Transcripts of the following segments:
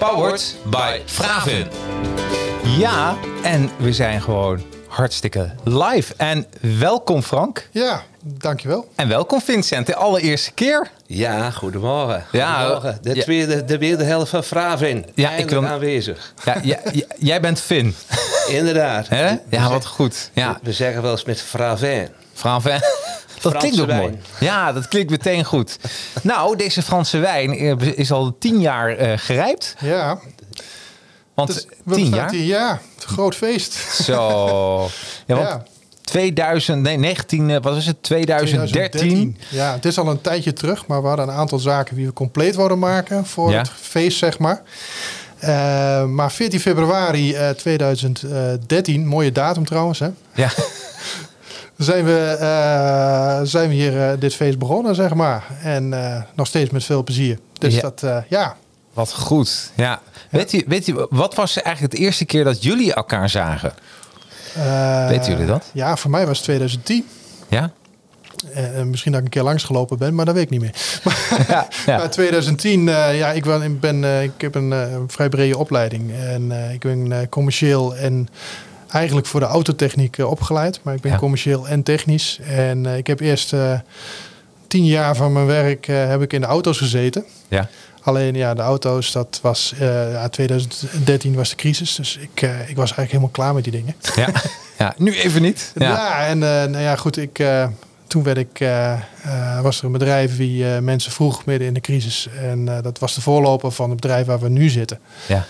Powered by Vraven. Ja, en we zijn gewoon hartstikke live. En welkom Frank. Ja, dankjewel. En welkom Vincent, de allereerste keer. Ja, goedemorgen. Ja, goedemorgen. De, ja. tweede, de tweede helft van Fravin. Ja, ik wil- aanwezig. Ja, jij, bent Finn, Inderdaad. hè? We Ja, wat goed. Ja, We zeggen wel eens met Fravin. Franvin. Dat Franse klinkt ook wijn. mooi. Ja, dat klinkt meteen goed. Nou, deze Franse wijn eh, is al tien jaar eh, gerijpt. Ja, Want we tien jaar? tien jaar. Het is een groot feest. Zo. Ja, want Ja. 2000, nee, 19, eh, wat is het? 2013. Ja, het is al een tijdje terug, maar we hadden een aantal zaken die we compleet wilden maken voor Ja. het feest, zeg maar. Eh, maar 14 februari eh, 2013, mooie datum trouwens, hè, Ja. zijn we, eh, zijn we hier eh, dit feest begonnen, zeg maar. En eh, nog steeds met veel plezier. Dus Ja. dat, ja, Wat goed. Ja. Weet, u, weet u, wat was eigenlijk de eerste keer dat jullie elkaar zagen? Weten jullie dat? Ja, voor mij was het 2010. Ja? Eh, misschien dat ik een keer langsgelopen ben, maar dat weet ik niet meer. Ja. ja. Maar 2010, eh, ja, ik, ben, ik, ben, ik heb een vrij brede opleiding. En ik ben commercieel en eigenlijk voor de autotechniek eh, opgeleid. Maar ik ben Ja. commercieel en technisch. En eh, ik heb eerst eh, tien jaar van mijn werk heb ik in de auto's gezeten. ja. Alleen ja, de auto's, dat was ja, 2013 was de crisis. Dus ik, ik was eigenlijk helemaal klaar met die dingen. Ja. ja. Nu even niet. Ja, Ja. en nou ja, goed, ik, toen werd ik, was er een bedrijf die eh, mensen vroeg midden in de crisis. En dat was de voorloper van het bedrijf waar we nu zitten. Ja.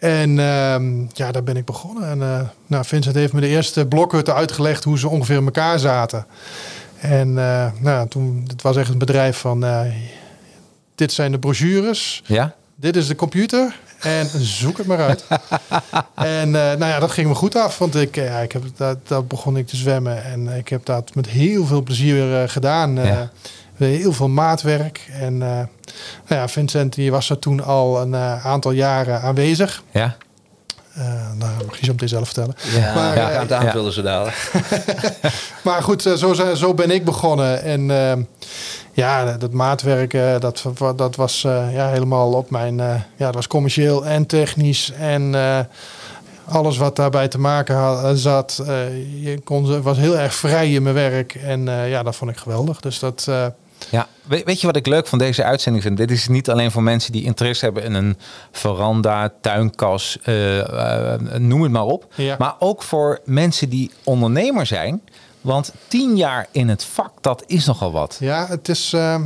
En ehm, ja, daar ben ik begonnen. En eh, nou, Vincent heeft me de eerste blokhutten uitgelegd hoe ze ongeveer in elkaar zaten. En eh, nou, toen, het was echt een bedrijf van, eh, dit zijn de brochures, Ja? dit is de computer en zoek het maar uit. en nou ja, dat ging me goed af, want ik, ja, ik heb, dat, dat begon ik te zwemmen en ik heb dat met heel veel plezier gedaan. Ja. Heel veel maatwerk. En eh, nou ja, Vincent die was er toen al een eh, aantal jaren aanwezig. Ja? Eh nou, mag je zo meteen zelf vertellen. Ja, Maar, eh, gaan het aanvullen zo dadelijk. Maar goed, zo, zijn- zo ben ik begonnen. En ja, dat maatwerk, eh, dat, dat was eh, ja, helemaal op mijn... eh, ja, dat was commercieel en technisch. En eh, alles wat daarbij te maken had, zat. eh, je kon, was heel erg vrij in mijn werk. En eh, ja, dat vond ik geweldig. Dus dat... eh, Ja, weet, weet je wat ik leuk van deze uitzending vind? Dit is niet alleen voor mensen die interesse hebben in een veranda, tuinkas, eh, eh, noem het maar op. Ja. Maar ook voor mensen die ondernemer zijn. Want tien jaar in het vak, dat is nogal wat. ja, het is... eh,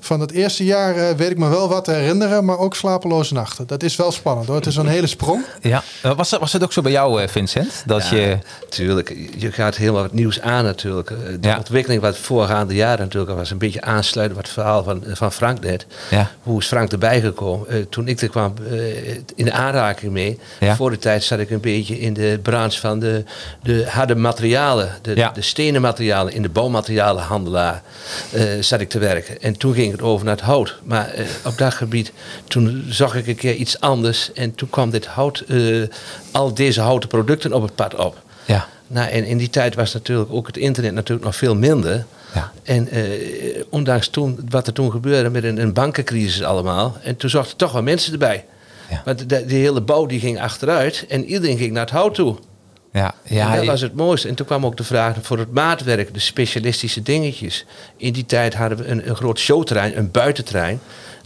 van het eerste jaar eh, weet ik me wel wat te herinneren, maar ook slapeloze nachten. Dat is wel spannend hoor. Het is een hele sprong. Ja. Eh, Was, dat, was het ook zo bij jou, eh, Vincent? Dat Ja, je... Tuurlijk, je gaat helemaal wat nieuws aan natuurlijk. De Ja. ontwikkeling wat voorgaande jaren natuurlijk was een beetje aansluiten wat het verhaal van, van Frank net. Ja. Hoe is Frank erbij gekomen? Eh, toen ik er kwam eh, in de aanraking mee. Ja. Voor de tijd zat ik een beetje in de branche van de, de harde materialen. De, Ja. de stenen materialen. In de bouwmaterialenhandelaar eh, zat ik te werken. En toen ging het over naar het hout. Maar eh, op dat gebied, toen zag ik een keer iets anders. En toen kwam dit hout, eh, al deze houten producten op het pad op. Ja. Nou, en in die tijd was natuurlijk ook het internet natuurlijk nog veel minder. Ja. En eh, ondanks toen, wat er toen gebeurde met een, een bankencrisis allemaal. En toen zochten toch wel mensen erbij. Ja. Want de, die hele bouw die ging achteruit en iedereen ging naar het hout toe. Ja, ja, en dat was het mooiste. En toen kwam ook de vraag voor het maatwerk, de specialistische dingetjes. In die tijd hadden we een, een groot showterrein, een buitenterrein.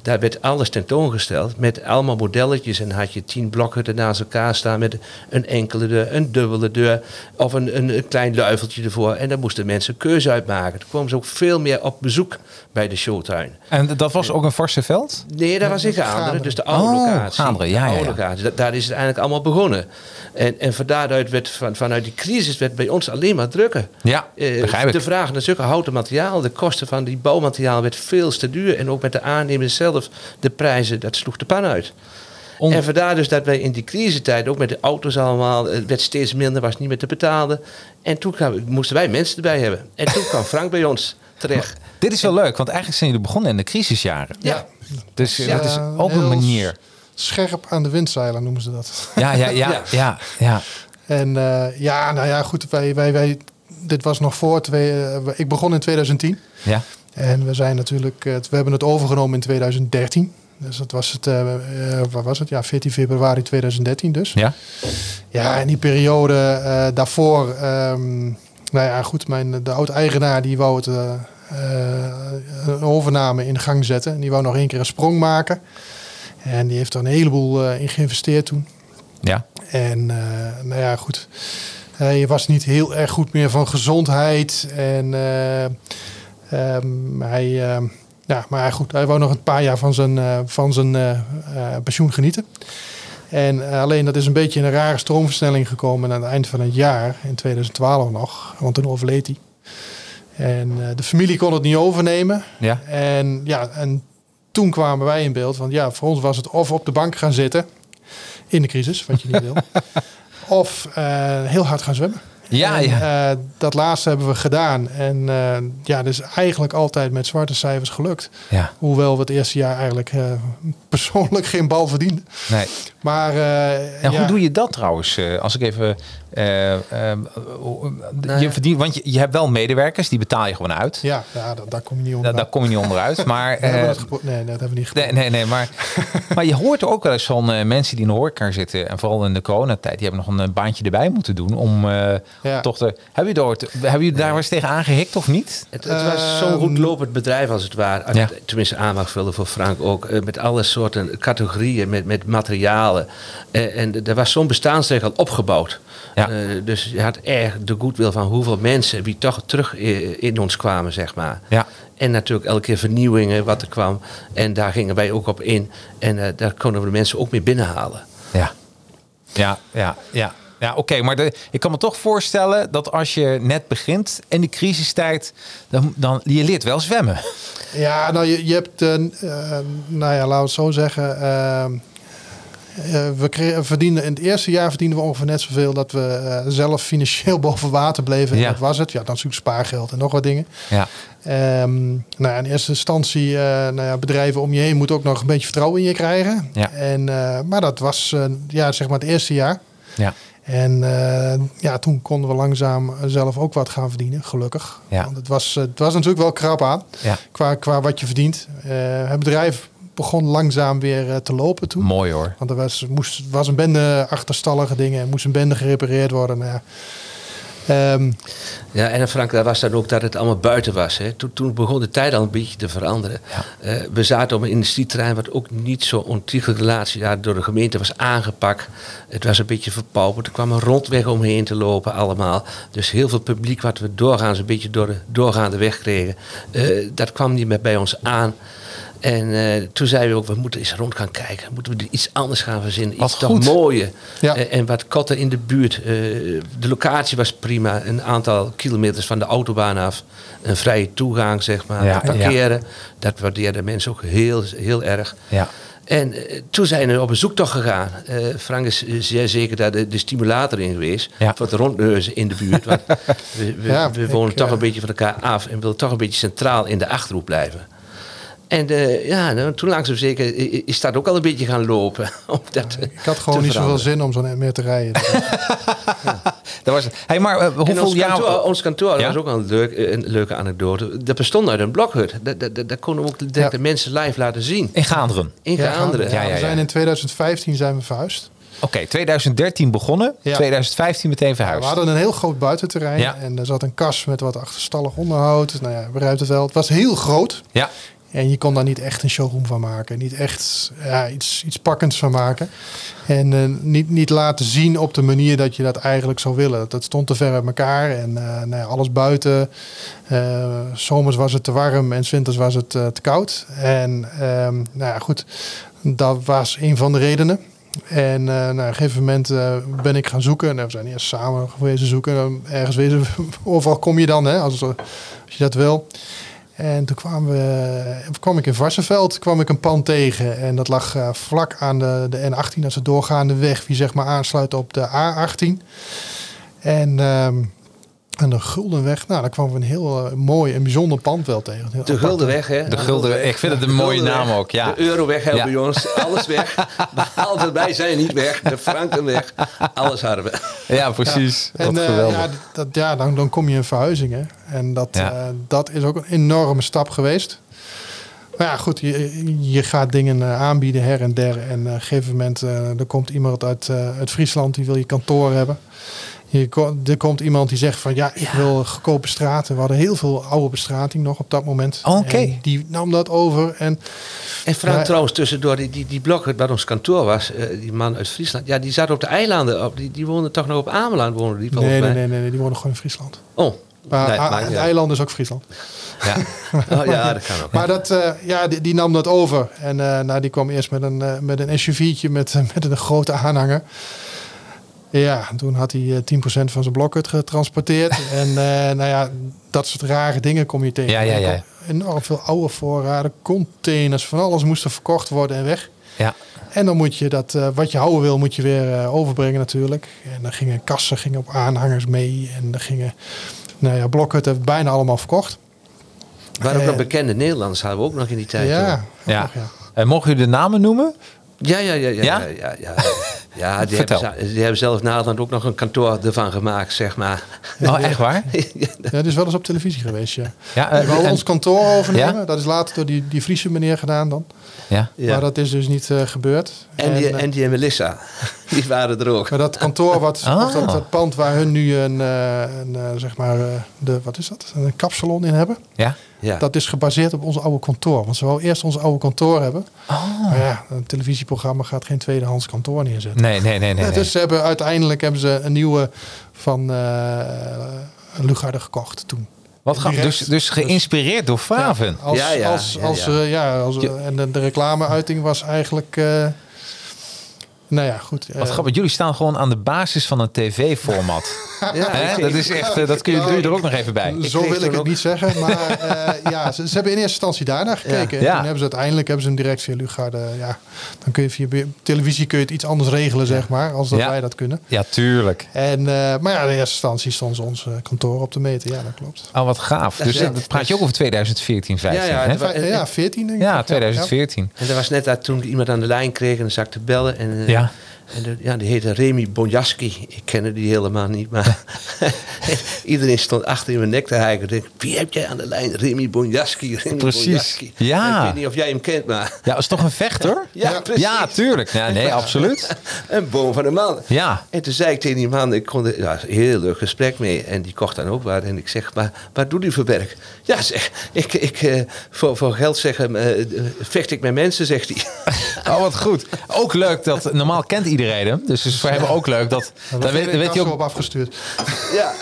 Daar werd alles tentoongesteld met allemaal modelletjes. En had je tien blokhutten naast elkaar staan met een enkele deur, een dubbele deur of een, een, een klein luifeltje ervoor. En daar moesten mensen keuze uitmaken. Toen kwamen ze ook veel meer op bezoek bij de showtuin. En dat was ook een forse veld? Nee, dat was in Gaanderen, dus de oude Oh, locatie. Gaanderen, ja, De ja, oude ja. locatie. Da- daar is het eigenlijk allemaal begonnen. En, en van daaruit werd, van, vanuit die crisis werd bij ons alleen maar drukker. Ja, Eh, begrijp ik. de vraag naar zulke houten materiaal, de kosten van die bouwmateriaal werd veel te duur. En ook met de aannemers zelf, de prijzen, dat sloeg de pan uit. On- En vandaar dus dat wij in die crisistijd, ook met de auto's allemaal, het werd steeds minder, was niet meer te betalen. En toen kwamen- moesten wij mensen erbij hebben. En toen kwam Frank bij ons terecht. Dit is wel leuk, want eigenlijk zijn jullie begonnen in de crisisjaren. Ja. Dus eh, dat is Ja, ook een manier. Scherp aan de windzeilen noemen ze dat. Ja, ja, ja, Ja. ja, ja. En eh, ja, nou ja, goed. Wij, wij, wij, dit was nog voor twee. eh, ik begon in 2010. ja. En we zijn natuurlijk. eh, we hebben het overgenomen in 2013. Dus dat was het. eh, wat was het? Ja, 14 februari 2013 dus. Ja, Ja, in die periode daarvoor. ehm, nou ja, goed. Mijn, de oud-eigenaar die wou het. een overname in gang zetten. En die wou nog één keer een sprong maken. En die heeft er een heleboel in geïnvesteerd toen. ja. En nou ja, goed. Hij was niet heel erg goed meer van gezondheid. En eh, ehm, hij, ehm, ja, maar goed, hij wou nog een paar jaar van zijn, eh, van zijn eh, eh, pensioen genieten. En alleen dat is een beetje in een rare stroomversnelling gekomen aan het eind van het jaar, in 2012 nog, want toen overleed hij. En de familie kon het niet overnemen. ja. En ja, en toen kwamen wij in beeld. Want ja, voor ons was het of op de bank gaan zitten in de crisis, wat je niet wil. of heel hard gaan zwemmen. Ja, En, ja. eh, dat laatste hebben we gedaan. En eh, ja, dus eigenlijk altijd met zwarte cijfers gelukt. ja. Hoewel we het eerste jaar eigenlijk eh, persoonlijk geen bal verdienden. Nee. Maar En ja, hoe doe je dat trouwens? als ik even. Eh, eh, hoe- Nou je ja. verdient, want je, je hebt wel medewerkers, die betaal je gewoon uit. Ja, ja daar, daar kom je niet Daar, onder. daar kom je niet onderuit. Maar, we hebben eh, het gepro- nee, dat hebben we niet nee, geprobeerd. nee, nee. Maar, maar je hoort er ook wel eens van eh, mensen die in de horeca zitten. En vooral in de coronatijd. Die hebben nog een baantje erbij moeten doen. Om eh, Ja. toch te. Hebben jullie, daar, hebben jullie daar wel eens tegen aangehikt of niet? Het, het was zo'n Ehm, goed lopend bedrijf als het ware. Ja. Tenminste, aanmaak vullen voor Frank ook. met alle soorten categorieën, met, met materialen. Eh, en er was zo'n bestaansrecht al opgebouwd. Ja. Eh, dus je had erg de goodwill van hoeveel mensen die toch terug in ons kwamen, zeg maar. Ja. En natuurlijk elke keer vernieuwingen wat er kwam. En daar gingen wij ook op in. En eh, daar konden we de mensen ook mee binnenhalen. Ja, ja, ja, ja. Ja, oké, maar de, ik kan me toch voorstellen dat als je net begint in de crisistijd, dan, dan je leert wel zwemmen. Ja, nou, je, je hebt, eh, nou ja, laten we het zo zeggen. Eh, we verdienden in het eerste jaar verdienden we ongeveer net zoveel dat we eh, zelf financieel boven water bleven. En Ja. Dat was het. Ja, dan zoekt spaargeld en nog wat dingen. Ja, Ehm, nou ja, in eerste instantie, eh, nou ja, bedrijven om je heen moeten ook nog een beetje vertrouwen in je krijgen. Ja. En, maar dat was, ja, zeg maar het eerste jaar. ja, En ja, toen konden we langzaam zelf ook wat gaan verdienen, gelukkig. Ja. Want het was, het was natuurlijk wel krap aan ja. qua, qua wat je verdient. Het bedrijf begon langzaam weer eh, te lopen toen. Mooi hoor. Want er was, moest, was een bende achterstallige dingen. Er moest een bende gerepareerd worden. Nou ja. Ehm, Ja, en Frank, daar was dan ook dat het allemaal buiten was. Hè. Toen, toen begon de tijd al een beetje te veranderen. Eh, we zaten op een industrieterrein wat ook niet zo ontiegelijk relatie ja, door de gemeente was aangepakt. Het was een beetje verpauperd. Er kwam een rondweg omheen te lopen allemaal. Dus heel veel publiek wat we doorgaans een beetje door de doorgaande weg kregen. eh, dat kwam niet meer bij ons aan. En eh, toen zeiden we ook, we moeten eens rond gaan kijken. Moeten we iets anders gaan verzinnen? Wat Iets toch mooier. Ja. Eh, en wat kotten in de buurt. Eh, de locatie was prima. Een aantal kilometers van de autobaan af. Een vrije toegang, zeg maar. Ja, parkeren. Dat waardeerden mensen ook heel, heel erg. Ja, En toen zijn we op een zoektocht gegaan. Frank is zeer zeker daar de, de stimulator in geweest. Ja. Voor het rondneuzen in de buurt. Want we, we, Ja, we ik, wonen toch een beetje van elkaar af. En willen toch een beetje centraal in de Achterhoek blijven. En eh, ja, nou, toen langzaam zeker is dat ook al een beetje gaan lopen. Om dat, ik had gewoon niet zoveel zin om zo net meer te rijden. dat was het. Hey, maar eh, En hoeveel ons jaar... kantoor, ons kantoor Ja? was ook wel een, leuk, een leuke anekdote. Dat bestond uit een blokhut. Dat, dat, dat, dat konden we ook direct Ja. de mensen live laten zien. In Gaanderen. In Gaanderen. Ja, ja, we ja. zijn in 2015 zijn we verhuisd. Oké, 2013 begonnen, Ja. 2015 meteen We verhuisd. hadden een heel groot buitenterrein. Ja. En er zat een kas met wat achterstallig onderhoud. Nou ja, begrijpt het wel. Het was heel groot. Ja, En je kon daar niet echt een showroom van maken. Niet echt ja, iets, iets pakkends van maken. En eh, niet, niet laten zien op de manier dat je dat eigenlijk zou willen. Dat stond te ver uit elkaar. En eh, nou ja, alles buiten. Eh, zomers was het te warm en winters was het te koud. En ehm, nou ja, goed. Dat was een van de redenen. En eh, nou, een gegeven moment ben ik gaan zoeken. Nou, we zijn eerst samen geweest zoeken. Ergens wezen, overal kom je dan, hè, als, als je dat wil. En toen kwamen we, kwam ik in Varsenveld kwam ik een pand tegen. En dat lag eh, vlak aan de, de N18. Dat is de doorgaande weg die zeg maar aansluit op de A18. En ehm aan de Guldenweg, nou, daar kwamen we een heel eh, mooi en bijzonder pand wel tegen. Heel De Guldenweg, hè? De Gulden, ik vind het een mooie Guldenweg. naam ook. Ja. De Euroweg hebben Ja. ons. Alles weg. Behalve wij zijn niet weg. De Frankenweg. Alles hadden we. ja, precies. En Wat eh, geweldig. ja, dat, ja dan, dan kom je in verhuizingen. En dat, Ja. eh, dat is ook een enorme stap geweest. Maar ja, goed, je, je gaat dingen aanbieden her en der. En eh, op een gegeven moment, eh, er komt iemand uit, eh, uit Friesland die wil je kantoor hebben. Je, ko- er komt iemand die zegt van ja, ik wil goedkope straten. We hadden heel veel oude bestrating nog op dat moment. Oké. Die nam dat over. En En Frank Ja. trouwens tussendoor, die, die, die blok waar ons kantoor was, eh, die man uit Friesland, ja, die zat op de eilanden. Op, die, die woonde toch nog op Ameland, woonde die nee, nee, nee, nee, nee, die wonen gewoon in Friesland. Oh, Maar nee, het eiland is ook Friesland. Ja. Oh, ja, dat kan ook. Maar dat, eh, ja, die, die nam dat over. En eh, nou, die kwam eerst met een, met een SUV'tje met, met een grote aanhanger. Ja, toen had hij eh, 10% van zijn blokhut getransporteerd. en eh, nou ja, dat soort rare dingen kom je tegen. Ja, ja, ja. Er Enorm veel oude voorraden, containers, van alles moest er verkocht worden en weg. ja. En dan moet je dat, eh, wat je houden wil, moet je weer eh, overbrengen natuurlijk. En dan gingen kassen gingen op aanhangers mee. En dan gingen, nou ja, Blokhut heeft bijna allemaal verkocht. Maar ook Eh, bekende Nederlanders hadden we ook nog in die tijd. Ja, Ja. ja. En mogen jullie de namen noemen? Ja, ja, ja. Ja, Ja? ja? ja, die, Vertel. hebben, ze- die hebben zelf Nederland ook nog een kantoor ervan gemaakt, zeg maar. Oh, echt waar? Ja, dat is wel eens op televisie geweest, ja. Ja, We eh, en- ons kantoor overnemen. Ja? Dat is later door die, die Friese meneer gedaan dan. Ja. Ja. Maar dat is dus niet eh, gebeurd. En, die, eh, en Melissa, die waren er ook. maar dat kantoor, wat, Ah. of dat, dat pand waar hun nu een, eh, een eh, zeg maar, eh, de, wat is dat? Een kapsalon in hebben. ja. Ja. Dat is gebaseerd op ons oude kantoor. Want ze wou eerst ons oude kantoor hebben. Oh. Maar ja, een televisieprogramma gaat geen tweedehands kantoor neerzetten. Nee, nee, nee, nee. Ja. Dus ze hebben, uiteindelijk hebben ze een nieuwe van eh Lugarde gekocht toen. Wat direct. Dus, dus geïnspireerd door Faven. Ja, als, Ja, ja, als, ja, als, ja. eh, ja, als, Je- en de, de reclameuiting was eigenlijk... eh, nou ja, goed. Wat grappig. Jullie staan gewoon aan de basis van een tv-format. Ja, Dat is echt, eh, dat kun je, doe je er ook nog even bij. Zo wil ik het ook- niet zeggen, maar eh, ja, ze, ze hebben in eerste instantie daarnaar gekeken. En Ja. toen hebben ze uiteindelijk hebben ze een direct via Lugarde. Ja, dan kun je via televisie kun je het iets anders regelen, zeg maar, als dat Ja. wij dat kunnen. Ja, tuurlijk. En, eh, maar ja, in eerste instantie stond ze ons kantoor op te meten. Ja, dat klopt. Oh, wat gaaf. Dus Ja. dat praat je ook over 2014, 15, Ja, ja, hè? ja, 14 denk ik. Ja, 2014. En dat was net dat toen iemand aan de lijn kreeg en dan zag te bellen. En, Ja. En de- ja, die heette Remy Bonjaski. Ik kende die helemaal niet, maar iedereen stond achter in mijn nek te hijgen. Ik denk, wie heb jij aan de lijn? Remy Bonjaski. Remy Precies. Ja. Ik weet niet of jij hem kent, maar... Ja, dat is toch een vechter? Ja, Ja. precies. Ja, tuurlijk. Ja, nee, absoluut. Een boom van een man. Ja. En toen zei ik tegen die man, ik kon er ja, een heel leuk gesprek mee. En die kocht dan ook wat. En ik zeg, maar wat doet u voor werk? Ja, zeg, ik, ik, eh, voor, voor geld zeggen, eh, vecht ik met mensen, zegt hij. Oh, wat goed. Ook leuk dat... Normaal kent iedereen hem. Dus het is voor hem ook leuk dat... Dan weet, dan weet hij op ook, afgestuurd. ja.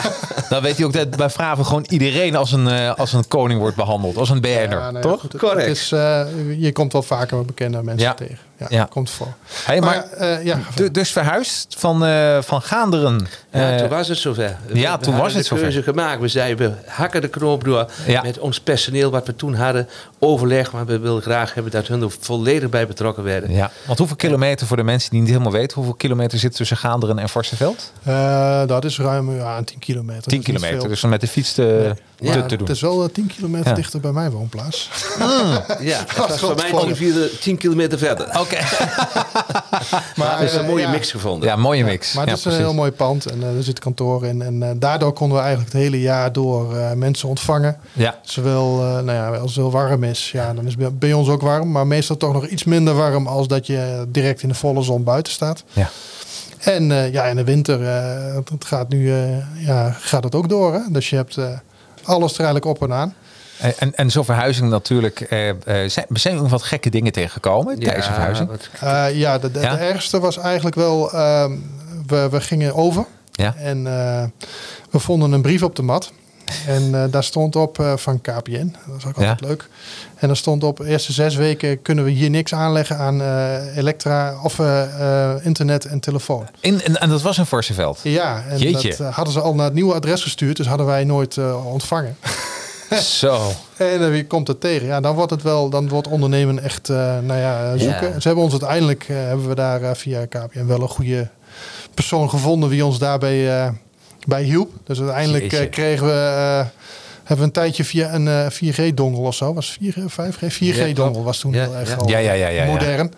dan weet hij ook dat bij Vraven gewoon iedereen als een, eh, als een koning wordt behandeld. Als een BN'er, Ja, nou ja, toch? goed, het- Correct. Het is, eh, je komt wel vaker bekende mensen Ja. tegen. Ja, Ja. komt voor. Hey, maar eh, ja, du- dus verhuisd van, eh, van Gaanderen. Ja, Eh, toen was het zover. We- ja, we toen was het de zover. keuze gemaakt. We zeiden, we hakken de knoop door Ja. met ons personeel wat we toen hadden. Overleg, maar we wilden graag hebben dat hun er volledig bij betrokken werden. ja, want hoeveel kilometer voor de mensen die niet helemaal weten... hoeveel kilometer zit tussen Gaanderen en Varsenveld? eh, dat is ruim ja, 10 kilometer. 10 Dat is niet kilometer. Dus dan met de fiets te, Ja, te, te doen. Het is wel eh, 10 kilometer Ja. dichter bij mijn woonplaats. Ja, dat was voor mij God. 10, vierde- 10 kilometer verder. Oké. Maar We hebben een eh, mooie ja, mix gevonden. Ja, mooie mix. Maar het ja, is een heel mooi pand en eh, er zit kantoor in. En eh, daardoor konden we eigenlijk het hele jaar door eh, mensen ontvangen. Ja, Zowel eh, nou ja, als heel warm is, ja, dan is het bij- ons ook warm. Maar meestal toch nog iets minder warm als dat je direct in de volle zon buiten staat. ja. En eh, ja, in de winter eh, het, gaat nu eh, ja, gaat het ook door. Hè? Dus je hebt eh, alles er eigenlijk op en aan. En, en, en zo'n verhuizing natuurlijk. eh, eh, zijn, zijn er nog wat gekke dingen tegengekomen tijdens een verhuizing? Eh, ja, de, de, Ja? de ergste was eigenlijk wel, ehm, we, we gingen over. Ja. En eh, we vonden een brief op de mat. En eh, daar stond op eh, van KPN. Dat is ook altijd Ja. leuk. En er stond op, eerste zes weken kunnen we hier niks aanleggen aan eh, elektra of internet en telefoon. In, en, en dat was in Varsenveld. Ja, en Jeetje. dat hadden ze al naar het nieuwe adres gestuurd. Dus hadden wij nooit ontvangen. Zo. En wie komt er tegen? Ja, dan wordt het wel, dan wordt ondernemen echt, nou ja, zoeken. Ja. Ze hebben ons uiteindelijk, hebben we daar via KPN wel een goede persoon gevonden wie ons daarbij bij hielp. Dus uiteindelijk eh, kregen we, eh, hebben we een tijdje via een eh, 4G-dongel of zo. Was 4G of 5G? 4G-dongel klopt. was toen Ja, heel erg ja. al ja. modern.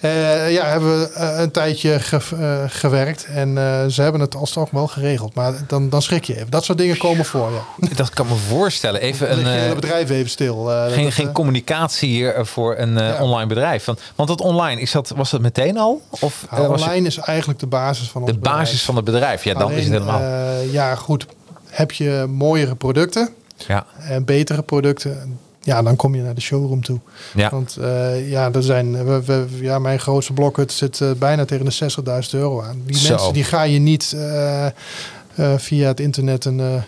Eh, ja, hebben we eh, een tijdje ge- eh, gewerkt en ze hebben het alsnog wel geregeld. Maar dan, dan schrik je even. Dat soort dingen komen voor, ja. Dat kan me voorstellen. Even Een, het hele bedrijf even stil. geen, dat, geen communicatie hier voor een Ja. online bedrijf. Want, want dat online, is dat, was dat meteen al? Of Nou, was het online is eigenlijk de basis van ons de basis bedrijf. van het bedrijf? Ja, dan is het helemaal. ja, goed. Heb je mooiere producten ja, en betere producten, ja, dan kom je naar de showroom toe. ja. Want eh, ja, er zijn, we, we- ja, mijn grootste blokhut zit eh, bijna tegen de 60.000 euro aan. Die Zo. mensen die ga je niet eh, via het internet een,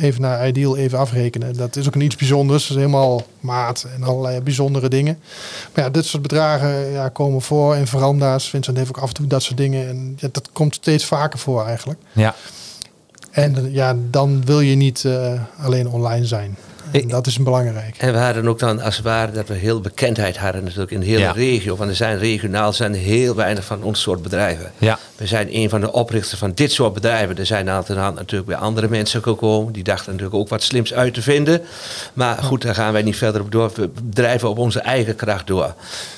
even naar Ideal even afrekenen. Dat is ook niets bijzonders. Dat is helemaal maat en allerlei bijzondere dingen. Maar ja, dit soort bedragen ja, komen voor in veranda's. Vincent heeft ook af en toe dat soort dingen. En ja, dat komt steeds vaker voor eigenlijk. ja. En ja, dan wil je niet alleen online zijn. En dat is belangrijk. En we hadden ook dan als het ware dat we heel bekendheid hadden natuurlijk in de hele Ja. regio. Want er zijn regionaal zijn heel weinig van ons soort bedrijven. Ja. We zijn een van de oprichters van dit soort bedrijven. Er zijn altijd hand natuurlijk bij andere mensen gekomen. Die dachten natuurlijk ook wat slims uit te vinden. Maar goed, daar gaan wij niet verder op door. We drijven op onze eigen kracht door.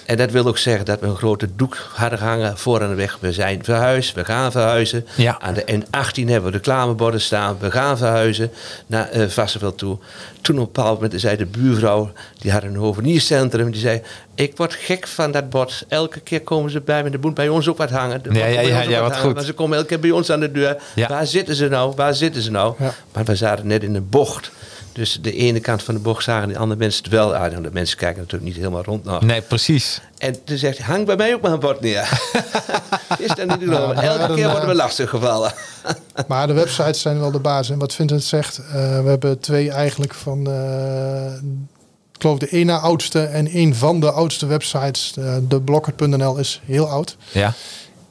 En dat wil ook zeggen dat we een grote doek hadden hangen voor aan de weg. We zijn verhuisd, we gaan verhuizen. Ja. Aan de N18 hebben we reclameborden staan. We gaan verhuizen naar uh, Vassenveld toe. Toen op een bepaald moment zei de buurvrouw, die had een hoveniercentrum, die zei: Ik word gek van dat bord. Elke keer komen ze bij me, er moet bij ons ook wat hangen. Ja, ja, ja, ja, wat goed. Maar ze komen elke keer bij ons aan de deur. Ja. Waar zitten ze nou? Waar zitten ze nou? Ja. Maar we zaten net in een bocht. Dus de ene kant van de bocht zagen de andere mensen het wel uit. En de mensen kijken natuurlijk niet helemaal rond nog. Nee, precies. En toen zegt hij, hang bij mij ook maar een bord neer. is dat niet Elke keer eh, worden we lastig gevallen. Maar de websites zijn wel de basis. En wat Vincent zegt, eh, we hebben twee eigenlijk van, eh, ik geloof de ene oudste en een van de oudste websites. eh, de Blokker.nl is heel oud. Ja.